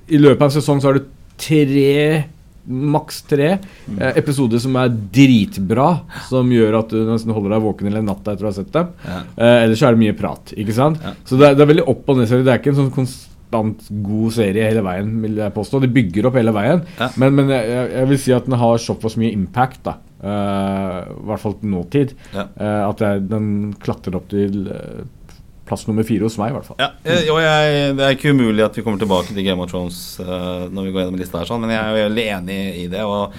S3: I løpet av en sesong så har du tre Maks tre eh, episoder som er dritbra, som gjør at du nesten holder deg våken hele natta etter å ha sett dem.
S1: Ja.
S3: Eh, ellers så er det mye prat. Ikke sant?
S1: Ja.
S3: Så det er, det er veldig opp og ned-serie. Det er ikke en sånn konstant god serie hele veien, vil jeg påstå. Det bygger opp hele veien.
S1: Ja.
S3: Men, men jeg, jeg- vil si at den har såpass mye impact, da. Eh, I hvert fall til nåtid.
S1: Ja.
S3: Uh, at jeg, den klatrer opp til eh, plass nummer fire hos meg, i hvert fall.
S1: Ja, eh, og jeg, Det er ikke umulig at vi kommer tilbake til Game of Thrones uh, når vi går gjennom lista, her sånn, men jeg er veldig enig i det. og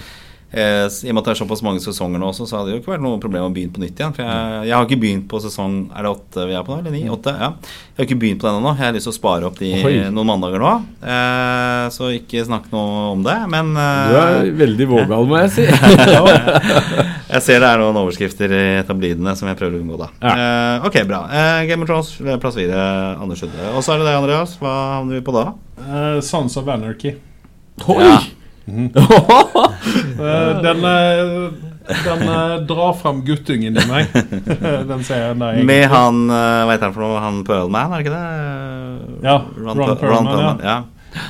S1: eh, I og med at det er såpass mange sesonger nå, også, så hadde det jo ikke vært noe problem å begynne på nytt igjen. For jeg, jeg har ikke begynt på sesong Er det åtte vi er på nå? Eller ni? Åtte? Ja. Jeg har ikke begynt på den ennå. Jeg har lyst til å spare opp de
S3: Oi.
S1: noen mandager nå. Eh, så ikke snakk noe om det. Men eh,
S3: Du er veldig vågal, må jeg si.
S1: jeg ser det er noen overskrifter i tabloidene som jeg prøver å unngå, da. Eh, ok, bra. Eh, Game of Thrones, plass fire, Anders Sunde. Og så er det deg, Andreas. Hva havner vi på da?
S2: Uh, Sons of Anarchy.
S3: Oi!
S1: Ja.
S2: Eh, den eh, den eh, drar fram guttungen i meg. den serien der.
S1: Med han Hva heter han for noe? Han Perlman, er det ikke det?
S2: Ja,
S1: Ron,
S2: Ron
S1: Per-
S2: Perlman,
S1: ja.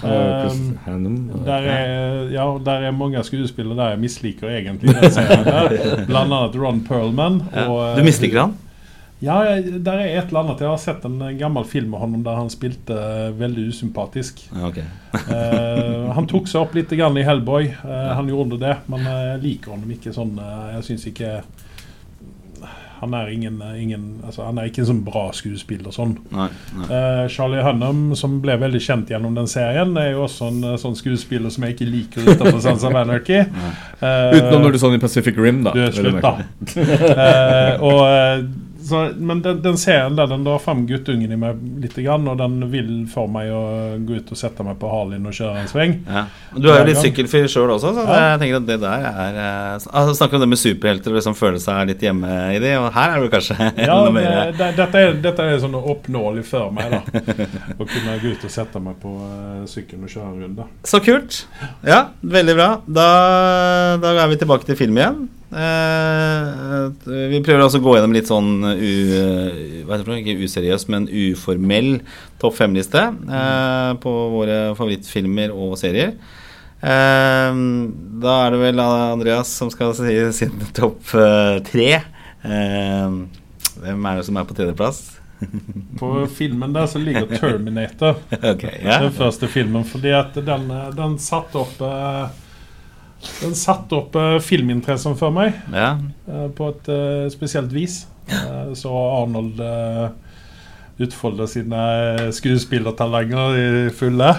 S3: Eh, Chris
S2: Um, Der er, ja, der er mange skuespillere der jeg misliker egentlig den serien der. Blant annet Ron Perlman.
S1: Ja.
S2: Og,
S1: Du misliker han?
S2: Ja, der er et eller annet. Jeg har sett en gammel film med ham der han spilte eh, veldig usympatisk.
S1: Okay. ok.
S2: Eh, han tok seg opp litt i Hellboy. Eh, han gjorde det, men jeg liker ham ikke sånn. jeg syns ikke Han er ingen, ingen altså, Han er ikke en sånn bra skuespiller sånn.
S1: Nei. nei.
S2: Uh, Charlie Hunnam, som ble veldig kjent gjennom den serien, er jo også en sånn skuespiller som jeg ikke liker utenfor Sons of Anarchy. Uh,
S3: Utenom når du så den i Pacific Rim, da.
S2: du, slutt, da. uh, og, så, men den, den serien der den drar fram guttungen i meg litt, og den vil få meg å gå ut og sette meg på Harlien og kjøre en sving.
S1: Ja. Du er jo litt sykkelfyr sjøl også, så
S2: Ja.
S1: jeg tenker at det der er eh, altså, Snakker om det med superhelter og liksom føle seg litt hjemme i det, og her er du kanskje
S2: Ja,
S1: enda mer
S2: det, dette, er, dette er sånn oppnåelig for meg, da. Å kunne gå ut og sette meg på uh, sykkelen og kjøre en runde.
S1: Så kult. Ja, veldig bra. Da, da er vi tilbake til film igjen. Eh, vi prøver altså å gå gjennom litt sånn u, hva heter det, ikke useriøs, men uformell topp fem-liste eh, på våre favorittfilmer og serier. Eh, da er det vel Andreas som skal si sin topp eh, tre. Eh, hvem er det som er på tredjeplass?
S2: På filmen der så ligger Terminator.
S1: Okay, yeah.
S2: Den første filmen, fordi at den, eh, den satte opp eh, Den satte opp uh, filminteressen for meg
S1: ja.
S2: uh, på et uh, spesielt vis. Så Arnold uh, utfolde sine skuespillertalenter skuespillertalanger i fulle.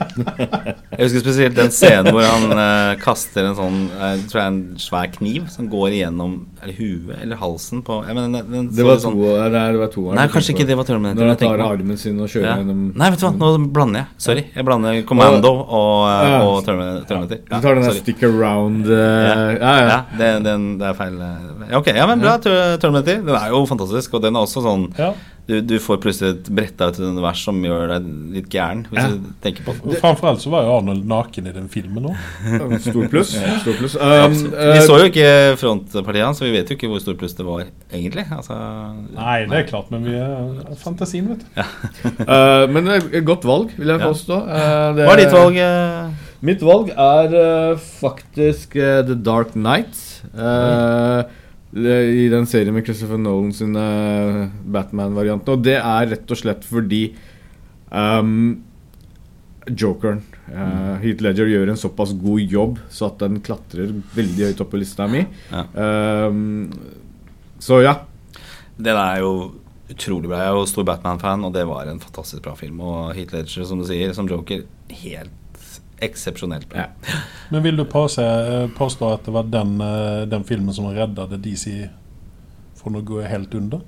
S1: Jeg husker spesielt den scenen hvor han eh, kaster en sånn jeg tror jeg en svær kniv som går igjennom eller huet eller halsen på jeg mener, den, den
S3: Det var
S1: sånn,
S3: to, nei, det var toeren.
S1: Nei, kanskje ikke det var tørre
S3: minutter.
S1: Når
S3: han tar armen sin og kjører
S1: Ja.
S3: gjennom
S1: Nei, vet du hva, nå blander jeg. Sorry. Jeg blander Commando og, eh,
S3: Ja.
S1: og Terminator. Ja.
S3: Du tar den der
S1: sorry.
S3: stick around uh, Ja, ja.
S1: Ja, det, den, det er feil. Eh. Ja, Ok, ja, men bra. Ter- Terminator. Den er jo fantastisk, og den er også sånn
S2: Ja.
S1: Du, du får plutselig et bretta ut et univers som gjør deg litt gæren, hvis
S3: Ja.
S1: du tenker på det.
S2: Framfor alt så var jo Arnold naken i den filmen òg.
S3: Stor pluss. Stor pluss. Um, eh,
S1: Vi så jo ikke frontpartiet hans, så vi vet jo ikke hvor stor pluss det var egentlig. Altså,
S2: Nei, det er klart, men vi er fantasien, vet du.
S3: uh, men det er et godt valg, vil jeg påstå. Eh, det-
S1: Hva er ditt valg? Uh,
S3: Mitt valg er uh, faktisk uh, The Dark Knight. Eh, I den serien med Christopher Nolan sin eh, Batman-variant. Og det er rett og slett fordi um, Jokeren uh, Heath Ledger gjør en såpass god jobb så at den klatrer veldig høyt opp på lista mi.
S1: Ja.
S3: Um, så ja.
S1: Den er jo utrolig bra. Jeg er jo stor Batman-fan, og det var en fantastisk bra film. Og Heath Ledger, som du sier, som Joker, helt eksepsjonelt bra.
S3: ja.
S2: Men vil du påse, påstå at det var den, eh, den filmen som redda DC fra å gå helt under?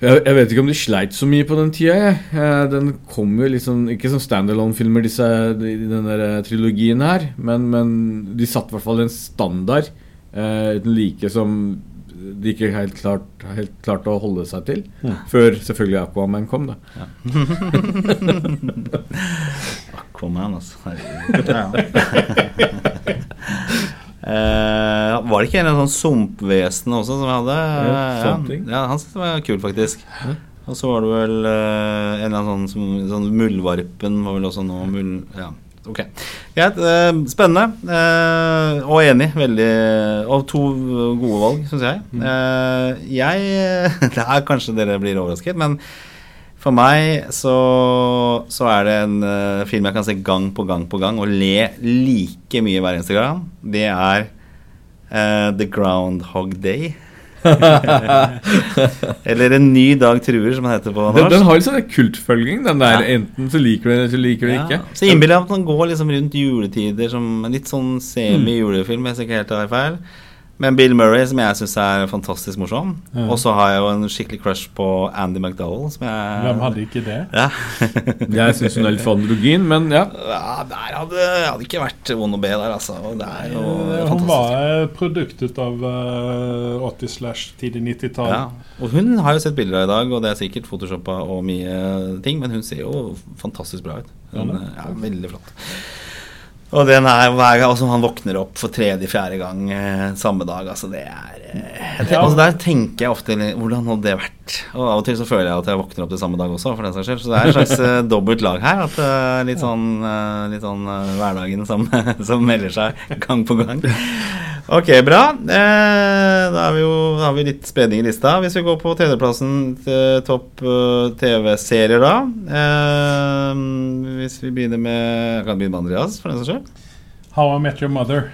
S3: Jeg, jeg vet ikke om de sleit så mye på den tida. Jeg. Eh, Den kom jo liksom Ikke som standalone-filmer, disse i den der eh, trilogien her, men, men de satte i hvert fall en standard eh, like som de ikke helt klart, helt klarte å holde seg til. Før selvfølgelig Aquaman kom, da.
S1: Aquaman, altså. Herregud. Ja. Eh, var det ikke en eller annen sånn sumpvesen også som hadde
S3: Ja,
S1: ja, han syntes det var kult, faktisk. Og så var det vel eh, en eller annen sånn, sånn Muldvarpen var vel også noe Mul, Ja, ok. Greit. eh, spennende. eh, og enig. Veldig Og to gode valg, syns jeg. Eh, jeg Det er kanskje dere blir overrasket, men for meg så, så er det en film jeg kan se gang på gang på gang og le like mye hver eneste gang. Det er uh, The Groundhog Day. Eller En ny dag truer, som den heter på norsk.
S3: den har jo sånn kultfølging, den der.
S1: Ja.
S3: Enten så liker du den, eller så liker du den
S1: Ja,
S3: ikke.
S1: så innbiller jeg meg at den går liksom rundt juletider som en litt sånn semi-julefilm, hvis jeg ikke helt tar feil. Men Bill Murray, som jeg syns er fantastisk morsom.
S2: Ja.
S1: Og så har jeg jo en skikkelig crush på Andy McDowell, som jeg
S2: Hvem hadde ikke det?
S1: Ja.
S3: Jeg syns hun er litt for androgyn, men ja.
S1: ja der hadde hadde ikke vært vond å be der, altså. Og det er jo
S2: Eh, Hun var eh, produktet av eh, 80- slash tidlig 90-tall.
S1: Ja. Og hun har jo sett bilder av i dag, og det er sikkert photoshoppa og mye ting, men hun ser jo fantastisk bra ut. Hun,
S2: Ja,
S1: ja, veldig flott. Og den er hver gang altså, han våkner opp for tredje-fjerde gang eh, samme dag. Altså, det er eh, tenker,
S2: Ja.
S1: altså, Der tenker jeg ofte Hvordan hadde det vært? Og av og til så føler jeg at jeg våkner opp til samme dag også, for den saks skyld. Så det er et slags eh, dobbelt lag her. At eh, litt sånn, eh, litt sånn eh, hverdagen som, som melder seg gang på gang. Ok, bra. Eh, da, er vi jo, da har vi litt spenning i lista. Hvis vi går på tredjeplassen til topp uh, TV-serier, da. Eh, hvis vi begynner med kan begynne med Andreas, for den saks skyld.
S2: How I Met Your Mother.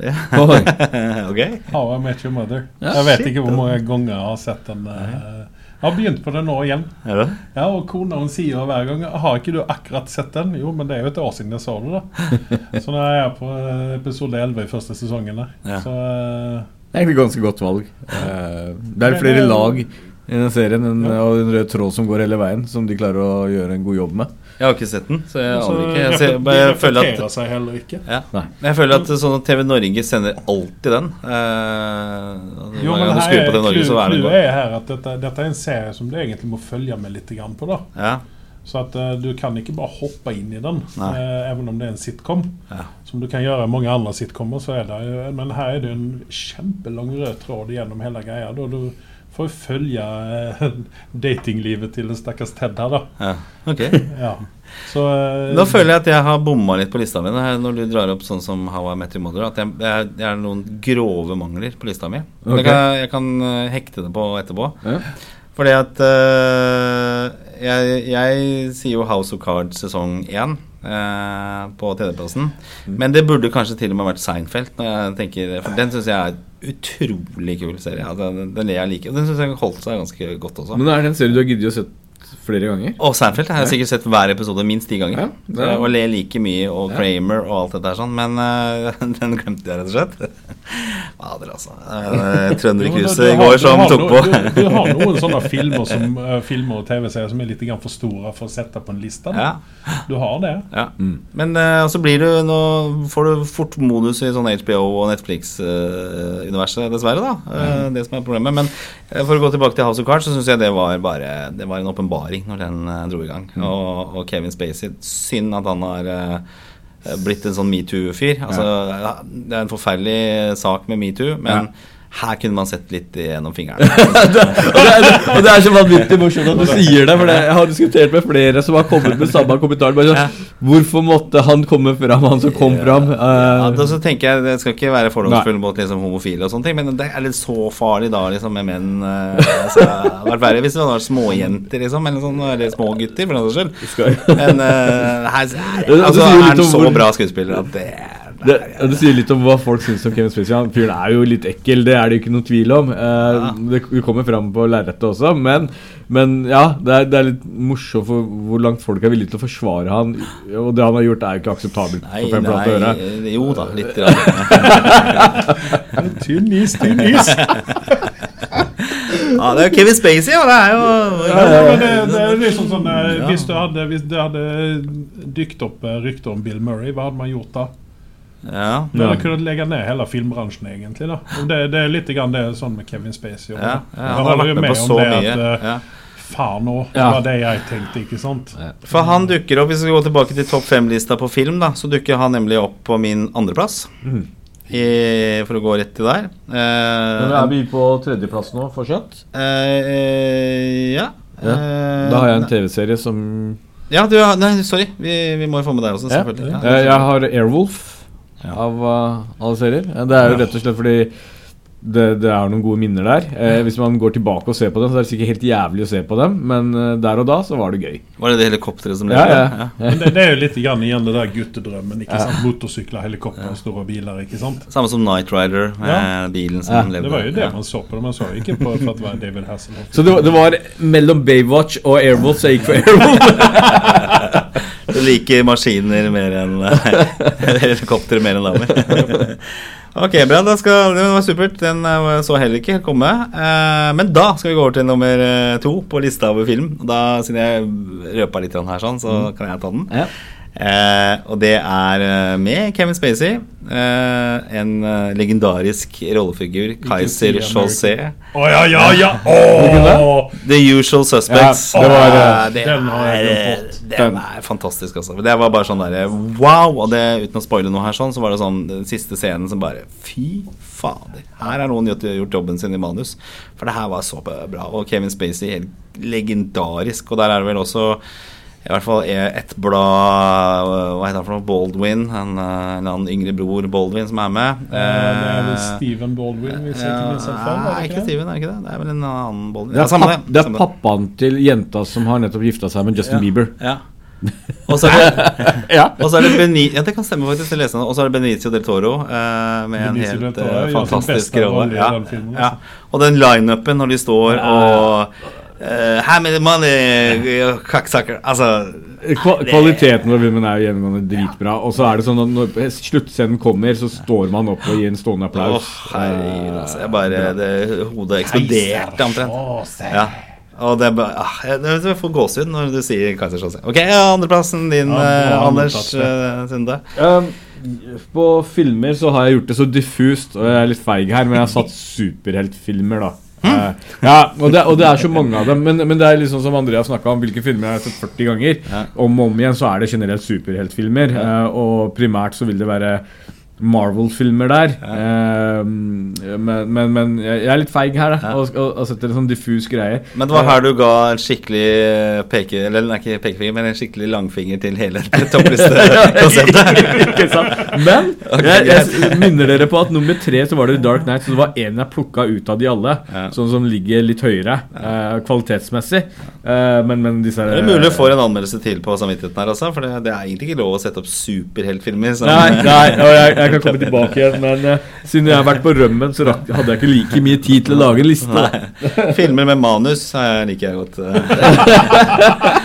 S1: Ja.
S3: okay.
S1: ok.
S2: How I Met Your Mother.
S3: Ja,
S2: jeg vet
S1: shit,
S2: ikke hvor mange ganger jeg har sett den. eh, jeg har begynt på det nå igjen.
S1: Er det?
S2: Ja, og kona hun sier hver gang Har ikke du akkurat sett den? Jo, men det er jo et år siden jeg så det, da. Så nå er jeg på eh, episode 11 i første sesongen der.
S1: Ja.
S2: Så eh,
S3: Det er egentlig ganske godt valg. Eh, Det er flere lag i den serien en, og en rød tråd som går hele veien, som de klarer å gjøre en god jobb med.
S1: Jeg har ikke sett den, så jeg aner ikke. Jeg, ser, bare, jeg føler at
S2: seg heller ikke.
S1: ja. Jeg føler at sånn at TV Norge sender alltid den. Eh,
S2: Jo, men her er,
S1: på TV Norge, så er det
S2: er her at dette, dette er en serie som du egentlig må følge med litt grann på. da
S1: Ja,
S2: Så at uh, du kan ikke bare hoppe inn i den, eh, even om det er en sitcom.
S1: ja.
S2: Som du kan gjøre i mange andre sitcomer, så er det Men her er det en kjempelang rød tråd gjennom hele greia. Da du får følge eh, datinglivet til en stakkars Ted her, da.
S1: ja. Ok.
S2: Ja. Så eh,
S1: Nå føler jeg at jeg har bomma litt på lista mi når du drar opp sånn som How I Met Your Mother. At jeg, det, er, er noen grove mangler på lista mi. Okay. Kan, jeg kan eh, hekte det på etterpå.
S3: Ja.
S1: Fordi at uh, jeg, jeg sier jo House of Cards sesong 1 eh, på tredjeplassen. Men det burde kanskje til og med vært Seinfeld. Når jeg tenker, for den syns jeg er utrolig kul serie. Ja, den, den ler jeg like. Og den syns jeg holdt seg ganske godt også.
S3: Men er det en serie du har giddet å sett flere ganger?
S1: Og Seinfeld har jeg sikkert sett hver episode minst ti ganger.
S3: Ja, det er-
S1: Og ler like mye, og
S3: Ja.
S1: Kramer og alt dette her sånn. Men uh, den glemte jeg rett og slett. Fader, altså. Uh, Trønderkrysset
S2: Jo,
S1: i går som tok på.
S2: Du, du har noen sånne filmer, som, uh, filmer og TV-serier som er litt grann for store for å sette på en liste.
S1: Ja.
S2: Du har det.
S1: Ja.
S3: Mm.
S1: Men uh, så blir du nå får du fort modus i sånn HBO og Netflix-universet, dessverre. da Eh, Det som er problemet. Men eh, for å gå tilbake til House of Cards, så syns jeg det var bare Det var en åpenbaring når den eh, dro i gang. Og, og Kevin Spacey Synd at han har eh, blitt en sånn metoo-fyr. Altså, ja, Det er en forferdelig sak med metoo, men her kunne man sett litt gjennom fingrene.
S3: og, det er, og det er så vanvittig morsomt at du sier det, for det, jeg har diskutert med flere som har kommet med samme kommentar. Bare sånn, Hvorfor måtte han komme fram, han som kom fram?
S1: Ja,
S3: Eh,
S1: da så tenker jeg Det skal ikke være fordomsfull mot liksom, homofile, og sånne ting men det er litt så farlig da liksom, med menn. Uh, altså, det hadde vært verre hvis det hadde vært småjenter, liksom, eller, sånn, eller små gutter, for den saks skyld. Men uh, her, altså, er han så bra skuespiller at det,
S3: det, det sier litt om hva folk syns om Kevin Spacey. Han fyren er jo litt ekkel, det er det jo ikke noe tvil om. Eh,
S1: Ja.
S3: Det kommer fram på lerretet også, men, men ja, det er, det er litt morsomt for hvor langt folk er villige til å forsvare han. Og det han har gjort, er jo ikke akseptabelt
S1: Nei,
S3: for fem flate
S1: nei,
S3: øre.
S1: jo da, litt.
S2: Tynn is, tynn is.
S1: Ja, det er jo Kevin Spacey, og det er jo
S2: Ja, det, det er liksom sånn eh, hvis, du hadde, hvis det hadde dykt opp eh, rykter om Bill Murray, hva hadde man gjort da?
S1: Ja.
S2: Du hadde kunnet legge ned hele filmbransjen, egentlig. da Det, det er litt grann det sånn med Kevin Spacey.
S1: Ja, ja,
S2: Jeg
S1: han har
S2: holder
S1: vært med på
S2: om
S1: så
S2: det
S1: mye.
S2: at, eh,
S1: Ja.
S2: Faen òg, det
S3: Ja.
S2: var det jeg tenkte, ikke sant?
S1: For han dukker opp, hvis vi går tilbake til topp fem-lista på film, da, så dukker han nemlig opp på min andreplass.
S3: Mm.
S1: I- For å gå rett til der.
S3: Men
S1: Eh,
S3: er vi på tredjeplass nå, fortsatt?
S1: eh, ja. Eh,
S3: Da har jeg en TV-serie som
S1: Ja, du Nei, sorry. Vi, vi må jo få med deg også, selvfølgelig. Ja.
S3: Eh, Jeg har Airwolf
S1: Ja.
S3: av uh, alle serier. Eh, Det er jo rett og slett fordi det, det er noen gode minner der. Eh, hvis man går tilbake og ser på dem, så er det sikkert helt jævlig å se på dem, men eh, der og da så var det gøy.
S1: Var det det helikopteret som
S3: Ja,
S1: levde?
S3: ja.
S2: Men det, det er jo litt igjen, igjen det der guttedrømmen. ikke sant? Motorsykler, helikopter, store biler. ikke sant?
S1: Samme som Night Rider,
S2: Ja.
S1: eh, bilen som
S3: Ja,
S1: levde.
S2: Det var jo det
S1: Ja.
S2: man så på det. Man så ikke på for at det var David Hasselhoff.
S3: Så det, var- det var mellom Baywatch og Airwolf, så jeg gikk for Airwolf.
S1: Liker maskiner mer enn helikoptre mer enn damer. ok, bra. Da skal, det var supert. Den så heller ikke komme. Eh, men da skal vi gå over til nummer eh, to på lista over film. Da, Siden jeg røpa litt her, sånn, så kan jeg ta den.
S3: Ja.
S1: Eh, og det er eh, med Kevin Spacey. Eh, en eh, legendarisk rollefigur. Kaiser Chaussé.
S2: Oh, ja, ja, ja! Oh!
S1: The Usual Suspects.
S3: Ja, det var,
S1: Eh,
S3: eh,
S1: det,
S2: den
S1: er, den er fantastisk, altså. Det var bare sånn derre wow! Og det, uten å spoile noe her, sånn, så var det sånn den siste scenen som bare Fy fader. Her har noen gjort, gjort jobben sin i manus. For det her var så bra. Og Kevin Spacey helt legendarisk. Og der er det vel også i hvert fall ett blad Hva heter han for noe? Baldwin. En, eh, en annen yngre bror Baldwin som er med.
S2: Ja, Det er vel
S1: Eh,
S2: Steven Baldwin, hvis ser ikke minst feil?
S1: Nei, ikke
S2: ikke?
S1: Steven, er det ikke det? Det er vel en annen Baldwin.
S3: Det er,
S1: Ja, samme
S3: papp, det er pappaen til jenta som har nettopp gifta seg med Justin Bieber.
S1: Ja. Og så er det,
S3: Ja.
S1: er det Beni Ja, det kan stemme, faktisk. Det. Og så er det Benicio del Toro eh, med en
S2: Benicio en
S1: helt
S2: Toro
S1: eh,
S2: sin
S1: fantastisk rolle Ja, ja.
S2: altså.
S1: Og den lineupen når de står og eh, How many money, uh, Altså
S3: Kva kvaliteten på filmen er jo gjennomgående dritbra. Og så er det sånn at når sluttscenen kommer, så står man opp og gir en stående
S1: applaus.
S3: applaus.
S1: hei, altså. Jeg bare det, Hodet eksploderte omtrent. Ja. Og det er bare ah, jeg, jeg får gåsehud når du sier Kaiser José. Ok, ja, andreplassen din,
S2: Ja,
S1: eh, Anders eh, Sunde.
S3: Um, på filmer så har jeg gjort det så diffust, og jeg er litt feig her, men jeg har satt superheltfilmer, da. Eh, ja, og det, og det er så mange av dem. Men, men det er liksom som André har snakka om, hvilke filmer jeg har sett 40 ganger. Om og om igjen så er det generelt superheltfilmer, eh, og primært så vil det være Marvel-filmer der. Eh, men, men, men jeg er litt feig her, da,
S1: Ja.
S3: og, og, og setter en sånn diffus greie.
S1: Men det var her du ga en skikkelig peke... Eller nei, ikke pekefinger, men en skikkelig langfinger til hele toppliste-konseptet.
S3: Ikke sant? Men jeg, jeg minner dere på at nummer tre så var det Dark Knight, så det var en jeg plukka ut av de alle.
S1: Ja.
S3: Sånn som ligger litt høyere uh, kvalitetsmessig. Uh, men, men disse
S1: Det er mulig du får en anmeldelse til på samvittigheten her, altså. For det, det er egentlig ikke lov å sette opp superheltfilmer.
S3: Nei, nei og jeg, jeg kan komme tilbake igjen, men uh, siden jeg har vært på rømmen, så rakk, hadde jeg ikke like mye tid til å lage en liste.
S1: Nei. Filmer med manus eh, liker jeg godt.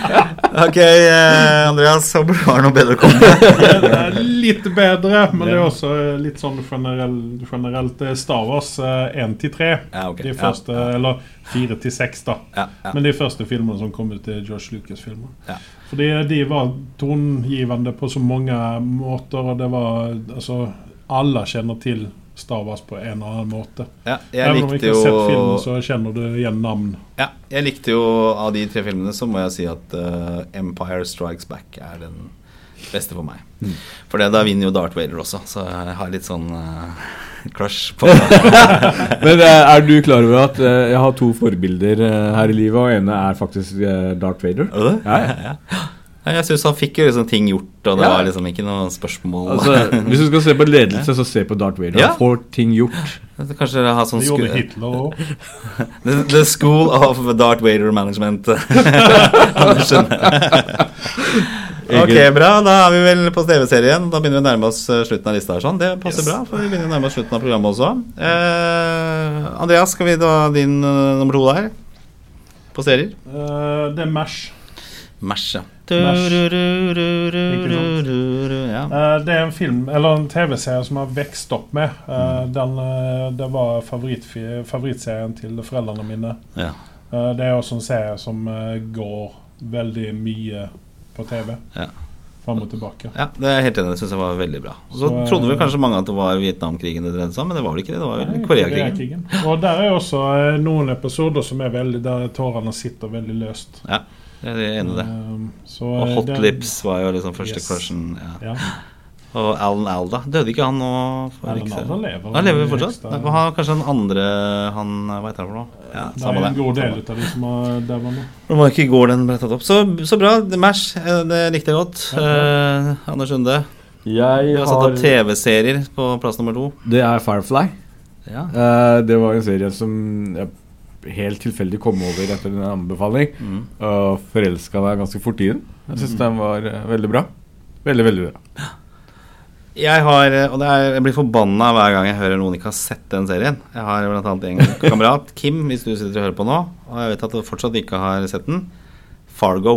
S1: eh. ok, eh, Andreas, håper du har noe bedre å komme med.
S2: Det er litt bedre, men det er også litt sånn generell, generelt eh, Star Wars 1 til 3. De første, Ja, Eller 4 til 6, da.
S1: Ja.
S2: Men de første filmene som kom ut, er George Lucas-filmer.
S1: Ja.
S2: Fordi de var tongivende på så mange måter, og det var Altså, alle kjenner til Star Wars på en eller annen måte.
S1: Ja, jeg
S2: Even om du
S1: likte
S2: ikke har sett filmen, så kjenner du igjen navn.
S1: Ja, jeg likte jo av de tre filmene så må jeg si at uh, Empire Strikes Back er den beste for meg.
S3: Mm.
S1: For da vinner jo Darth Vader også, så jeg har litt sånn uh, crush på
S3: Men eh, er du klar over at uh, jeg har to forbilder her i livet, og ene er faktisk Darth Vader?
S1: Er det?
S3: Ja, ja.
S1: Ja, Jeg syns han fikk jo liksom ting gjort, og det
S3: Ja.
S1: var liksom ikke noe spørsmål.
S3: Altså, hvis du skal se på ledelse, så se på Darth Vader.
S1: Ja.
S3: Han får ting gjort.
S1: Kanskje ha sånn
S2: Det gjorde Hitler òg.
S1: the, the School of Darth Vader Management. Andersen. ok, bra. Da er vi vel på TV-serien. Da begynner vi å nærme oss eh, slutten av lista. her sånn Det passer
S2: Yes.
S1: bra, for vi begynner å nærme oss slutten av programmet også. Eh, Andreas, skal vi da din uh, nummer to der? På serier?
S2: Uh, det er Mash.
S1: Mash, ja.
S2: Det er en film, eller en TV-serie som har vokst opp med. Eh, Den, eh, det var favoritt, favorittserien til foreldrene mine.
S1: Ja.
S2: Eh, Det er også en serie som går veldig mye på TV.
S1: Ja.
S2: Fram og tilbake.
S1: ja, det er helt enig. Det syns jeg var veldig bra. Og så
S2: Så,
S1: trodde vel kanskje mange at det var Vietnamkrigen det dreide seg om, men det var vel ikke det. Det var vel Koreakrigen.
S2: Korea Og der er også noen episoder som er veldig der tårene sitter veldig løst.
S1: Ja, jeg er enig i det.
S2: Eh, Så,
S1: Og
S2: eh,
S1: Hot
S2: det,
S1: Lips var jo liksom første
S2: Yes.
S1: crushen. Ja.
S2: Ja.
S1: Og Alan Alda. Døde ikke han nå?
S2: Alan
S1: ikke
S2: Alda lever.
S1: Han lever fortsatt?
S2: ekstra-
S1: Han har kanskje den andre Han Hva heter han for noe? Ja,
S2: Det er en god del ut av de som har daua nå.
S1: Det var ikke i går den ble tatt opp. Så, så bra. Mash, eh, det likte jeg godt.
S2: Ja,
S1: Eh, Anders Sunde.
S3: Jeg
S1: har satt opp TV-serier på plass nummer to.
S3: Det er Firefly.
S1: Ja.
S3: Uh, det var en serie som jeg helt tilfeldig kom over etter en anbefaling.
S1: Mm.
S3: Og forelska meg ganske fort i den. Jeg syns den var uh, veldig bra. Veldig, veldig bra.
S1: Jeg har, eh, og det er, jeg blir forbanna hver gang jeg hører noen ikke har sett den serien. Jeg har annet en kamerat, Kim, hvis du sitter og hører på nå, og jeg vet at du fortsatt ikke har sett den. Fargo.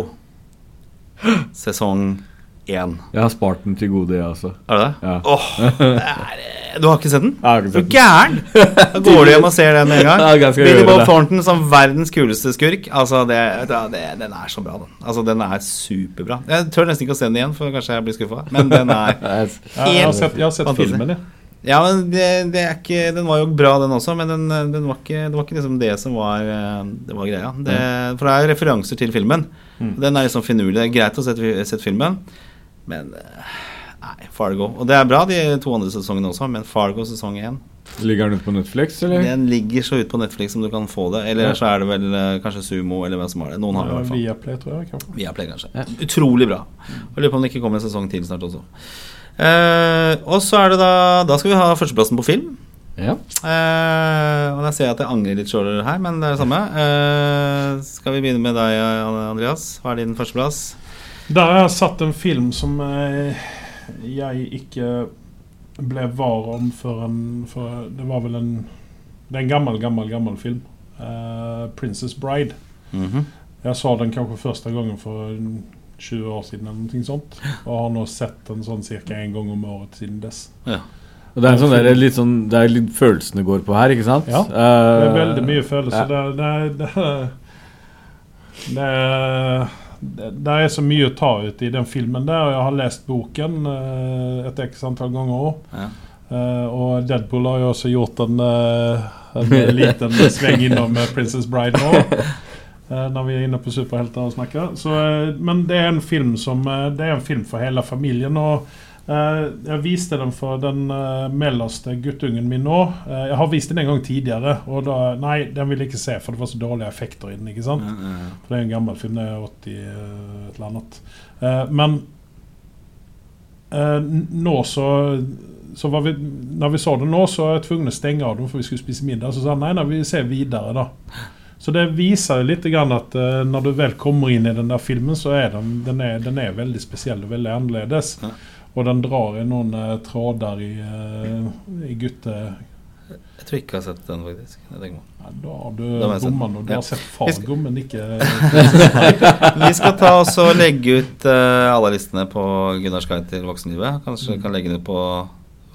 S1: Sesong én.
S3: Jeg har spart den til gode, jeg også.
S1: Er det det?
S3: Ja.
S1: Åh, det er, du har ikke sett den?
S3: Jeg har ikke
S1: du
S3: sett den.
S1: gæren? Da går du hjem og ser den med en gang. Billy Bob. Thornton som verdens kuleste skurk. Altså, det, det, Den er så bra, den. Altså, Den er superbra. Jeg tør nesten ikke å se den igjen, for kanskje jeg blir skuffa. Men den er
S3: Jeg-
S2: jeg, har sett, jeg har sett
S1: fantastisk.
S2: filmen, jeg.
S1: Ja, men det, det er ikke Den var jo bra, den også, men den, den var ikke, det var ikke liksom det som var, eh, det var greia. Det, for det er referanser til filmen.
S2: Mm.
S1: Den er liksom finurlig. Det er greit å sette, sette filmen, men eh, Nei, Fargo. Og det er bra, de to andre sesongene også, men Fargo sesong én
S3: Ligger den ute på Netflix, eller?
S1: Den ligger så ut på Netflix som du kan få det. Eller
S3: Ja.
S1: så er det vel eh, kanskje Sumo, eller hvem som har det. Noen har det i hvert fall.
S2: Viaplay, tror jeg. kanskje.
S1: Viaplay, kanskje.
S3: Ja.
S1: Utrolig bra. Jeg lurer på om det ikke kommer en sesong til snart også. Eh, og så er det da Da skal vi ha førsteplassen på film.
S3: Ja.
S1: Eh, og da ser jeg at jeg angrer litt sjøl her, men det er det samme. Eh, skal vi begynne med deg, Andreas? Hva er din førsteplass?
S2: Der har jeg satt en film som eh, jeg ikke ble var om før en for Det var vel en Det er en gammel, gammel, gammel film. Uh, 'Princess Bride'.
S1: Mhm.
S2: Jeg så den kanskje første gangen for 20 år siden, eller noe sånt. Og har nå sett den sånn ca. én gang om året siden dess.
S1: Ja.
S3: Og det er, sånn der, litt sånn, det er litt følelsene går på her, ikke sant?
S2: Ja,
S3: Eh,
S2: Det er veldig mye følelser.
S3: ja.
S2: Det, det, det, det, det, det er så mye å ta ut i den filmen der. og Jeg har lest boken eh, et x antall ganger òg.
S1: Ja.
S2: og Deadpool har jo også gjort en, eh, en liten sving innom eh, Princess Bride nå. eh, når vi er inne på superhelter og snakker. Så, eh, men det er en film som eh, Det er en film for hele familien. og eh, jeg viste den for den uh, mellomste guttungen min nå. Eh, jeg har vist den en gang tidligere, og da Nei, den ville jeg ikke se, for det var så dårlige effekter i den. ikke sant?
S1: Ja, ja, ja.
S2: For det er en gammel film. Det er 80 eh, et eller annet. Eh, men eh, nå så, så var vi, Når vi så det nå, så var jeg tvunget å stenge av den, for vi skulle spise middag. Så sa han nei, nei, vi ser videre, da. Så det viser litt grann at eh, når du vel kommer inn i den der filmen, så er den, den, er, den er veldig spesiell og veldig annerledes.
S1: Ja.
S2: Og den drar i noen eh, tråder i, eh, i gutte...
S1: Jeg tror ikke jeg har sett den, faktisk. Nei.
S2: Ja, da har du
S1: Da
S2: nå. Du
S1: Ja.
S2: har sett Fargo, men ikke
S1: Vi skal ta oss og legge ut eh, alle listene på Gunnars guide til voksenlivet. Kanskje kan legge det på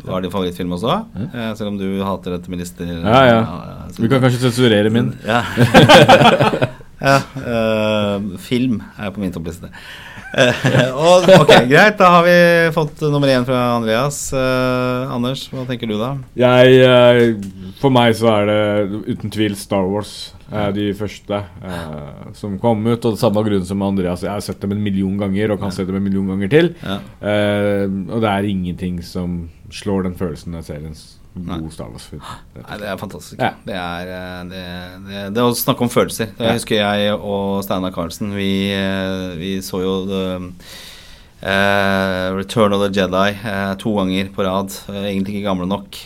S1: hva er din favorittfilm også? Eh, selv om du hater dette med lister.
S3: Ja, ja.
S1: så-
S3: Vi kan kanskje sensurere min.
S1: Ja. ja eh, film er på min toppliste. Eh, og, ok, Greit, da har vi fått nummer én fra Andreas. Eh, Anders, hva tenker du da?
S3: Jeg, eh, for meg så er det uten tvil Star Wars. Eh, de første eh, som kom ut. Og det samme grunn som Andreas. Jeg har sett dem en million ganger og kan se dem en million ganger til.
S1: Ja.
S3: Eh, og det er ingenting som slår den følelsen av
S1: seriens
S3: god Star Wars-film.
S1: Nei, det er fantastisk.
S3: Ja.
S1: Det, er, det, det, det, det å snakke om følelser. Jeg husker jeg og Steinar Karlsen, vi, vi så jo the, uh, Return of the Jedi uh, to ganger på rad. Uh, egentlig ikke gamle nok.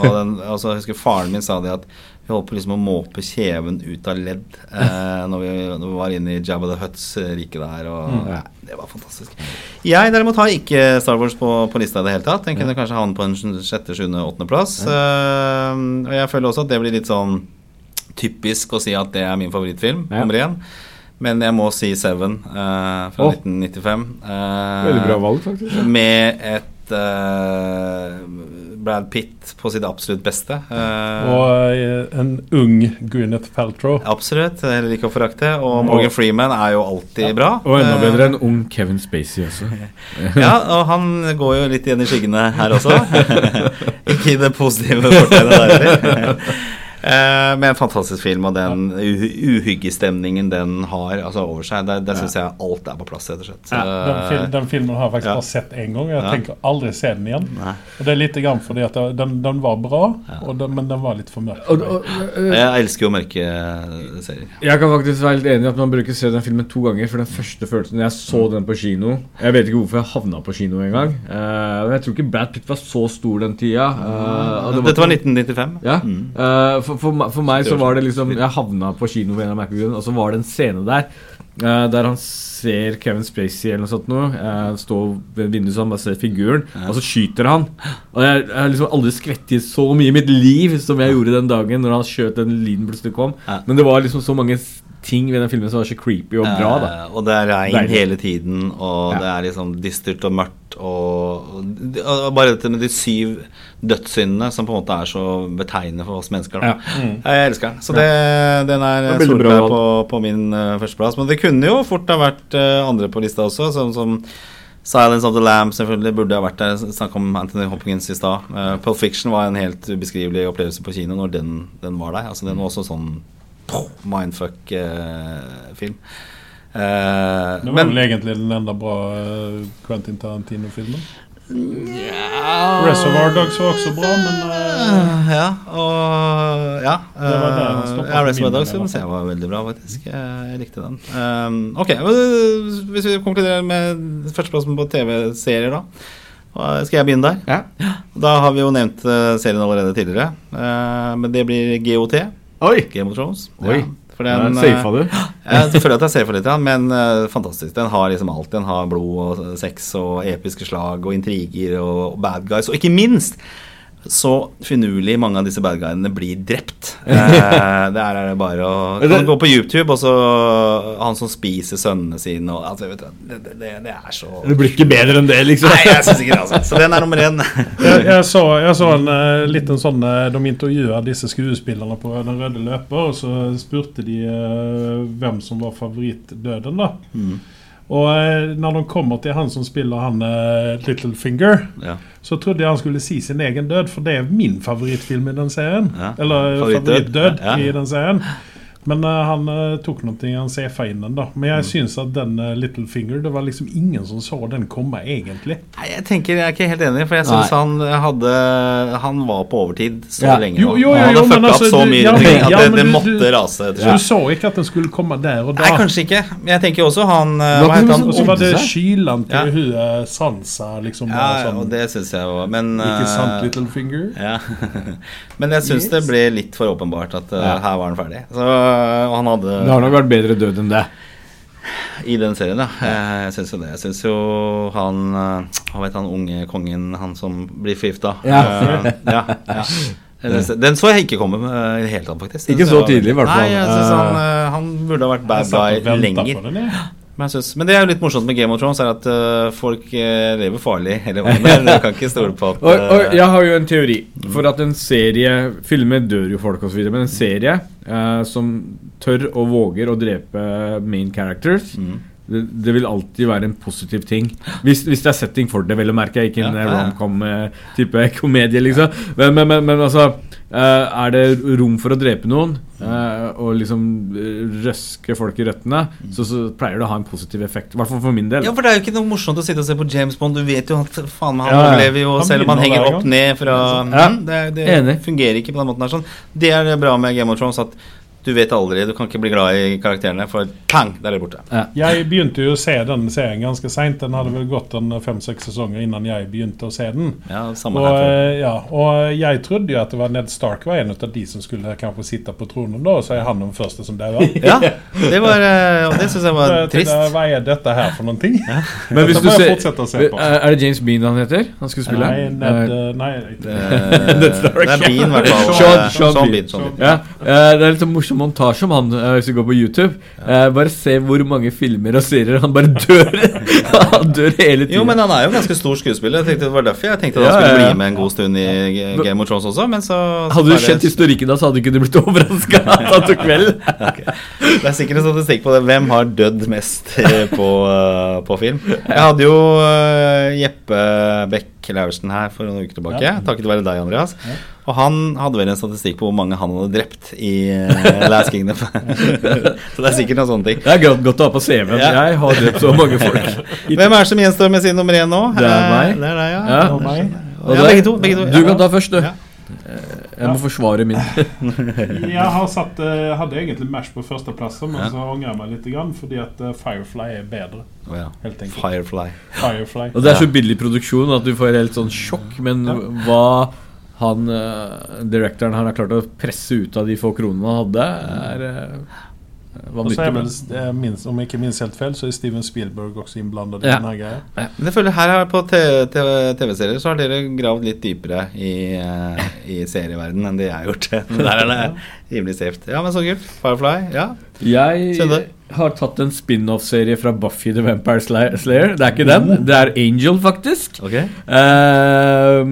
S1: Og den, altså, jeg husker faren min sa det at vi holdt på liksom å måpe kjeven ut av ledd eh, når, vi, når vi var inne i Jabba the Hutts eh, rike der. Og,
S3: Mm.
S1: ja, det var fantastisk. Jeg derimot har ikke Star Wars på, på lista i det hele tatt. Den kunne kanskje havne på en sjette, sjuende, åttendeplass. Uh, og jeg føler også at det blir litt sånn typisk å si at det er min favorittfilm,
S3: Ja.
S1: nummer én. Men jeg må si Seven eh, fra
S3: oh.
S1: 1995. eh,
S3: Veldig bra valg, faktisk.
S1: Med et eh, Brad Pitt på sitt absolutt beste. Eh,
S2: Og eh, en ung Gwyneth Paltrow.
S1: Absolutt, heller ikke å forakte. Og Morgan Freeman er jo alltid bra.
S3: Og enda
S1: Eh,
S3: bedre en ung Kevin Spacey også.
S1: Ja, og han går jo litt igjen i skyggene her også. ikke i det positive fortegnet der heller. Eh, med en fantastisk film, og den uh uhyggestemningen den har altså, over seg. Der, der syns jeg alt er på plass, rett og slett. Så,
S2: Den, film, den filmen har jeg faktisk
S1: Ja.
S2: bare sett én gang. Jeg
S1: Ja.
S2: tenker aldri se den igjen.
S1: Nei.
S2: Og det er litt grann fordi at den, den var bra, og den, men den var litt for mørk. for
S3: Og, og, øh,
S1: Jeg elsker jo mørke serier.
S3: jeg kan faktisk være litt enig i at man bruker se den filmen to ganger. For den første følelsen jeg så den på kino Jeg vet ikke hvorfor jeg havna på kino engang. Uh, jeg tror ikke Brad Pitt var så stor den tida. eh, det var
S1: Dette var 1995.
S3: Ja.
S1: Mm.
S3: eh, for, for, meg- for meg så var det liksom Jeg havna på kino ved en av grunn, og så var det en scene der uh, der han ser Kevin Spacey eller noe sånt noe, uh, stå ved et vindu så han bare ser figuren, og så skyter han. Og jeg, har liksom aldri skvettet så mye i mitt liv som jeg gjorde den dagen når han skjøt den lyden plutselig kom.
S1: Ja.
S3: Men det var liksom så mange ting ved den filmen som var så creepy og bra. da
S1: Eh, og det er regn hele tiden, og
S3: Ja.
S1: det er liksom dystert og mørkt. Og, og, bare dette med de syv dødssyndene som på en måte er så betegnende for oss mennesker. Da.
S3: Ja.
S1: Jeg elsker den. Så det, den er
S3: er
S1: solklar på, på min uh, førsteplass. Men det kunne jo fort ha vært uh, andre på lista også, sånn som Silence of the Lamb selvfølgelig burde ha vært der. Snakk om Anthony Hopkins i stad. Uh, Pulp Fiction var en helt ubeskrivelig opplevelse på kino når den, den var der. Altså Den var også sånn mindfuck-film.
S2: Det var vel egentlig den enda bra eh, Quentin Tarantino-filmen. Reservoir Dogs var også bra, men uh,
S1: Ja, og Ja. Eh,
S2: stoppet
S1: ja, Reservoir Dogs synes jeg var veldig bra, faktisk. Jeg, likte den. Um, ok, hvis vi konkluderer med førsteplassen på TV-serier, da. Skal jeg begynne der?
S3: Ja.
S1: Da har vi jo nevnt eh, serien allerede tidligere. Uh, men det blir GOT.
S3: Oi!
S1: Game of Thrones.
S3: Oi.
S1: Ja, for den, eh,
S3: safa du.
S1: jeg føler at jeg for litt, ja, men uh, fantastisk. Den har liksom alt. Den har blod og sex og episke slag og intriger og bad guys. Og ikke minst så finurlig mange av disse bad guyene blir drept. Eh, der er det bare å kan gå på YouTube, og så han som spiser sønnene sine og altså, vet du, det, det, det, er så
S3: Det blir ikke bedre enn det, liksom.
S1: Nei, jeg syns ikke det, altså. Så den er nummer én.
S2: jeg, jeg, så, jeg så en uh, liten sånn eh, De intervjua disse skuespillerne på Den røde løper, og så spurte de uh, hvem som var favorittdøden, da. Og eh, når de kommer til han som spiller han eh, Littlefinger,
S1: Ja.
S2: så trodde jeg han skulle si sin egen død, for det er min favorittfilm i den serien.
S1: Ja.
S2: Eller
S1: Favorittdød.
S2: favorittdød
S1: Ja.
S2: i den serien. Men uh, han eh, tok noe, han ser feinen, da. Men
S1: Mm.
S2: jeg syns at den uh, Littlefinger Det var liksom ingen som så den komme, egentlig.
S1: Nei, jeg tenker jeg er ikke helt enig, for jeg syns han hadde Han var på overtid så
S3: Ja.
S1: lenge.
S2: Jo, jo, jo,
S1: han hadde fucka
S2: altså,
S1: opp så mye
S2: ja, men-
S1: at
S2: ja,
S1: det, det
S2: du-
S1: måtte
S2: du-
S1: rase.
S2: Så du så ikke at den skulle komme der og da?
S1: Nei, kanskje ikke. Men jeg tenker også han
S3: Hva
S1: heter han?
S2: Og så var det skyland til
S1: Ja.
S2: hun eh, Sansa, liksom.
S1: Ja, og,
S2: sånn,
S1: og det syns jeg òg, Men
S2: Ikke sant,
S1: Little
S2: Littlefinger?
S1: ja. Men jeg syns det ble litt for åpenbart at
S3: Ja.
S1: her var han ferdig. Så og han hadde
S3: Det har nok vært bedre død enn det.
S1: I den serien, da. Eh, Jeg syns jo det. Jeg syns jo han eh, Hva vet han unge kongen, han som blir forgifta?
S3: Ja.
S1: Eh, ja, ja. Den- Den så jeg ikke komme eh, i det hele tatt, faktisk. Den
S3: Ikke så,
S1: så
S3: tidlig, i hvert fall.
S1: Nei, jeg synes
S3: Eh.
S1: han, eh, han burde ha vært bad guy lenger. Men, det er jo litt morsomt med Game of Thrones, er at uh, folk uh, lever farlig hele veien. Du kan ikke stole på at
S3: Og, og
S1: eh,
S3: jeg har jo en teori. For at en serie Filmer dør jo folk osv., men en serie eh, som tør og våger å drepe main characters
S1: mm.
S3: Det, det vil alltid være en positiv ting. Hvis, hvis det er setting for det, vel å merke. Ikke en
S1: Ja,
S3: romcom-type komedie, liksom. Men, men, men, men altså eh, Er det rom for å drepe noen, eh, og liksom eh, røske folk i røttene, så, så pleier det å ha en positiv effekt. I hvert fall for min del.
S1: Ja, for det er jo ikke noe morsomt å sitte og se på James Bond. Du vet jo at faen meg han
S3: Ja, ja.
S1: overlever jo, selv om han henger opp ned fra
S3: Ja.
S1: Mm, Det, det fungerer ikke på den måten her. Sånn. Det er det bra med Game of Thrones, at du vet aldri. Du kan ikke bli glad i karakterene, for pang, der er det borte.
S2: Jeg begynte jo å se den serien ganske seint. Den hadde vel gått en fem-seks sesonger innan jeg begynte å se den.
S1: Ja, samme
S2: Og,
S1: her.
S2: eh, ja, og jeg trodde jo at det var Ned Stark var en av de som skulle kanskje sitte på tronen, da, og så er han den første som dauer.
S1: Ja, det var eh, Og det syns jeg var trist.
S2: Hva er dette her for noen ting?
S3: Men hvis du ser
S2: se på.
S3: Er det James Bean han heter? Han skulle spille?
S2: Nei, Ned eh, Nei, Ned
S1: Stark. Det er Bean, i hvert fall.
S3: Sean-
S1: Eh,
S3: Bean.
S1: Bean, Sean Bean.
S3: Ja, eh, Det er litt morsomt diverse montasje om han eh, hvis du går på YouTube. Eh, bare se hvor mange filmer og serier han bare dør. han dør hele tiden.
S1: Jo, men han er jo en ganske stor skuespiller. Jeg tenkte Det var derfor jeg tenkte at han
S3: Ja,
S1: skulle
S3: ja, ja.
S1: bli med en god stund i Game of Thrones også, men så, så
S3: Hadde du
S1: bare-
S3: kjent historikken da, så hadde du ikke blitt overraska at han tok vel.
S1: Det er sikkert en statistikk på det. Hvem har dødd mest eh, på, eh, på film? Jeg hadde jo Jeppe Beck Laursen her for noen uker tilbake,
S2: Ja.
S1: takket være deg, Andreas. Og han hadde vel en statistikk på hvor mange han hadde drept i uh, Last Kingdom. så det er sikkert noen sånne ting.
S3: Det er godt, godt å ha på CV-en.
S1: Ja.
S3: Jeg har drept så mange folk.
S1: Hvem er det som gjenstår med sin nummer én nå?
S3: Det er
S1: Eh,
S3: meg.
S1: Det er deg, ja.
S3: Ja.
S2: Og meg.
S3: Og
S1: Ja, begge to, begge to,
S3: Du kan ta først, du.
S1: Ja.
S3: Jeg må forsvare min.
S2: Jeg har satt, eh, hadde egentlig Mash på førsteplass, men
S1: Ja.
S2: så angrer jeg meg litt, fordi at eh, Firefly er bedre.
S1: Oh, ja.
S2: Helt enkelt.
S1: Firefly.
S2: Firefly.
S3: Og det er så billig produksjon at du får helt sånn sjokk, men
S2: Ja.
S3: hva han eh, directoren han har klart å presse ut av de få kronene han hadde, er uh,
S2: så er
S3: vanvittig.
S2: vel, eh, minst, om jeg ikke minst helt feil, så er Steven Spielberg også innblandet i
S3: Ja.
S2: denne greia.
S1: Men jeg føler her på TV-serier så har dere gravd litt dypere i, eh, i serieverdenen enn det jeg har gjort. Der er det rimelig safe. Ja, men så kult. Firefly. Ja.
S3: Jeg
S1: Søndag.
S3: Har tatt en spin-off-serie fra Buffy the Vampire Slayer. Det er ikke den, det er Angel, faktisk.
S1: Okay.
S3: Eh,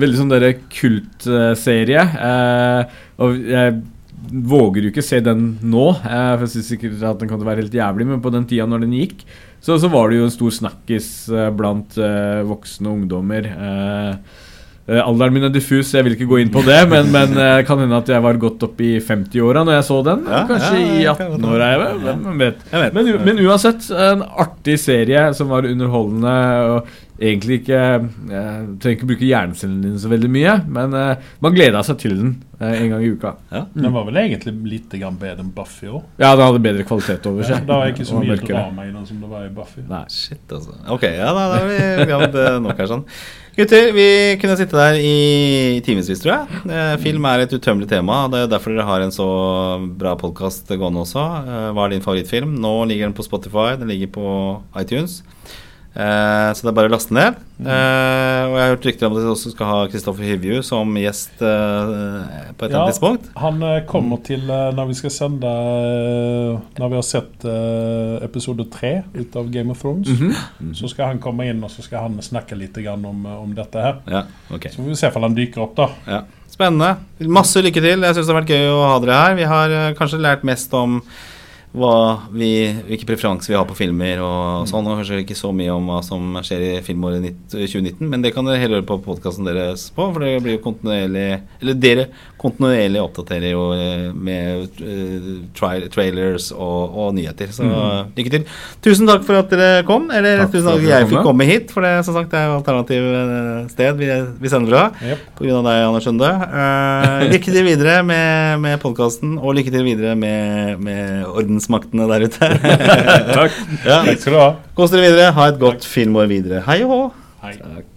S3: veldig sånn derre kultserie. Eh, og jeg våger jo ikke se den nå, eh, for jeg syns sikkert at den kan være helt jævlig, men på den tida når den gikk, så, så var det jo en stor snakkis eh, blant eh, voksne ungdommer. Eh, eh, alderen min er diffus, jeg vil ikke gå inn på det, men, men eh, kan hende at jeg var godt opp i 50-åra når jeg så den.
S1: Ja,
S3: Kanskje
S1: ja,
S3: i
S1: jeg kan godt
S3: 18-åra, jeg vet. Hvem vet.
S1: Jeg vet.
S3: Men, men uansett, en artig serie som var underholdende. Og egentlig ikke Jeg Trenger ikke bruke hjernecellene dine så veldig mye, men eh, man gleda seg til den eh, en gang i uka.
S1: Ja.
S2: Den var vel egentlig litt bedre enn Buffy òg.
S3: Ja, den hadde bedre kvalitet over seg.
S2: Det var ikke så mye drama i den som det var i Buffy.
S3: Nei.
S1: Shit, altså. Ok, ja, da, da vi, vi eh, nok her sånn. Gutter, vi kunne sitte der i timevis, tror jeg. Eh, film er et utømmelig tema. Det er derfor dere har en så bra podkast gående også. Eh, hva er din favorittfilm? Nå ligger den på Spotify, den ligger på iTunes. Eh, så det er bare å laste ned. Eh, og jeg har hørt rykter om at vi også skal ha Kristoffer Hivju som gjest eh, på et eller
S2: Ja.
S1: tidspunkt.
S2: Han eh, kommer til eh, når vi skal sende eh, Når vi har sett episode tre ut av Game of Thrones,
S3: Mhm.
S2: så skal han komme inn og så skal han snakke litt grann om, om dette her.
S1: Ja, okay.
S2: Så får vi se om han dyker opp, da.
S1: Ja. Spennende. Masse lykke til. Jeg syns det har vært gøy å ha dere her. Vi har kanskje lært mest om vi, hvilke preferanser vi har på filmer og sånn, og kanskje ikke så mye om hva som skjer i filmåret 2019, men det kan dere heller høre på podkasten deres på, for det blir jo kontinuerlig Eller dere kontinuerlig oppdaterer jo eh, med tra trailers og, og nyheter. Så lykke til. Tusen takk for at dere kom, eller
S3: Takk
S1: tusen takk for at jeg fikk komme hit, for det som sagt det er jo alternativ eh, sted vi, vi sender fra. Grunn av deg, Anders Sunde. Uh, lykke til videre med, med podkasten, og lykke til videre med, med ordensmaktene der ute.
S2: Takk.
S1: ja.
S2: Takk skal du ha.
S1: Kos dere videre. Ha et godt filmår videre. Hei og hå.
S2: Hei.
S3: Takk.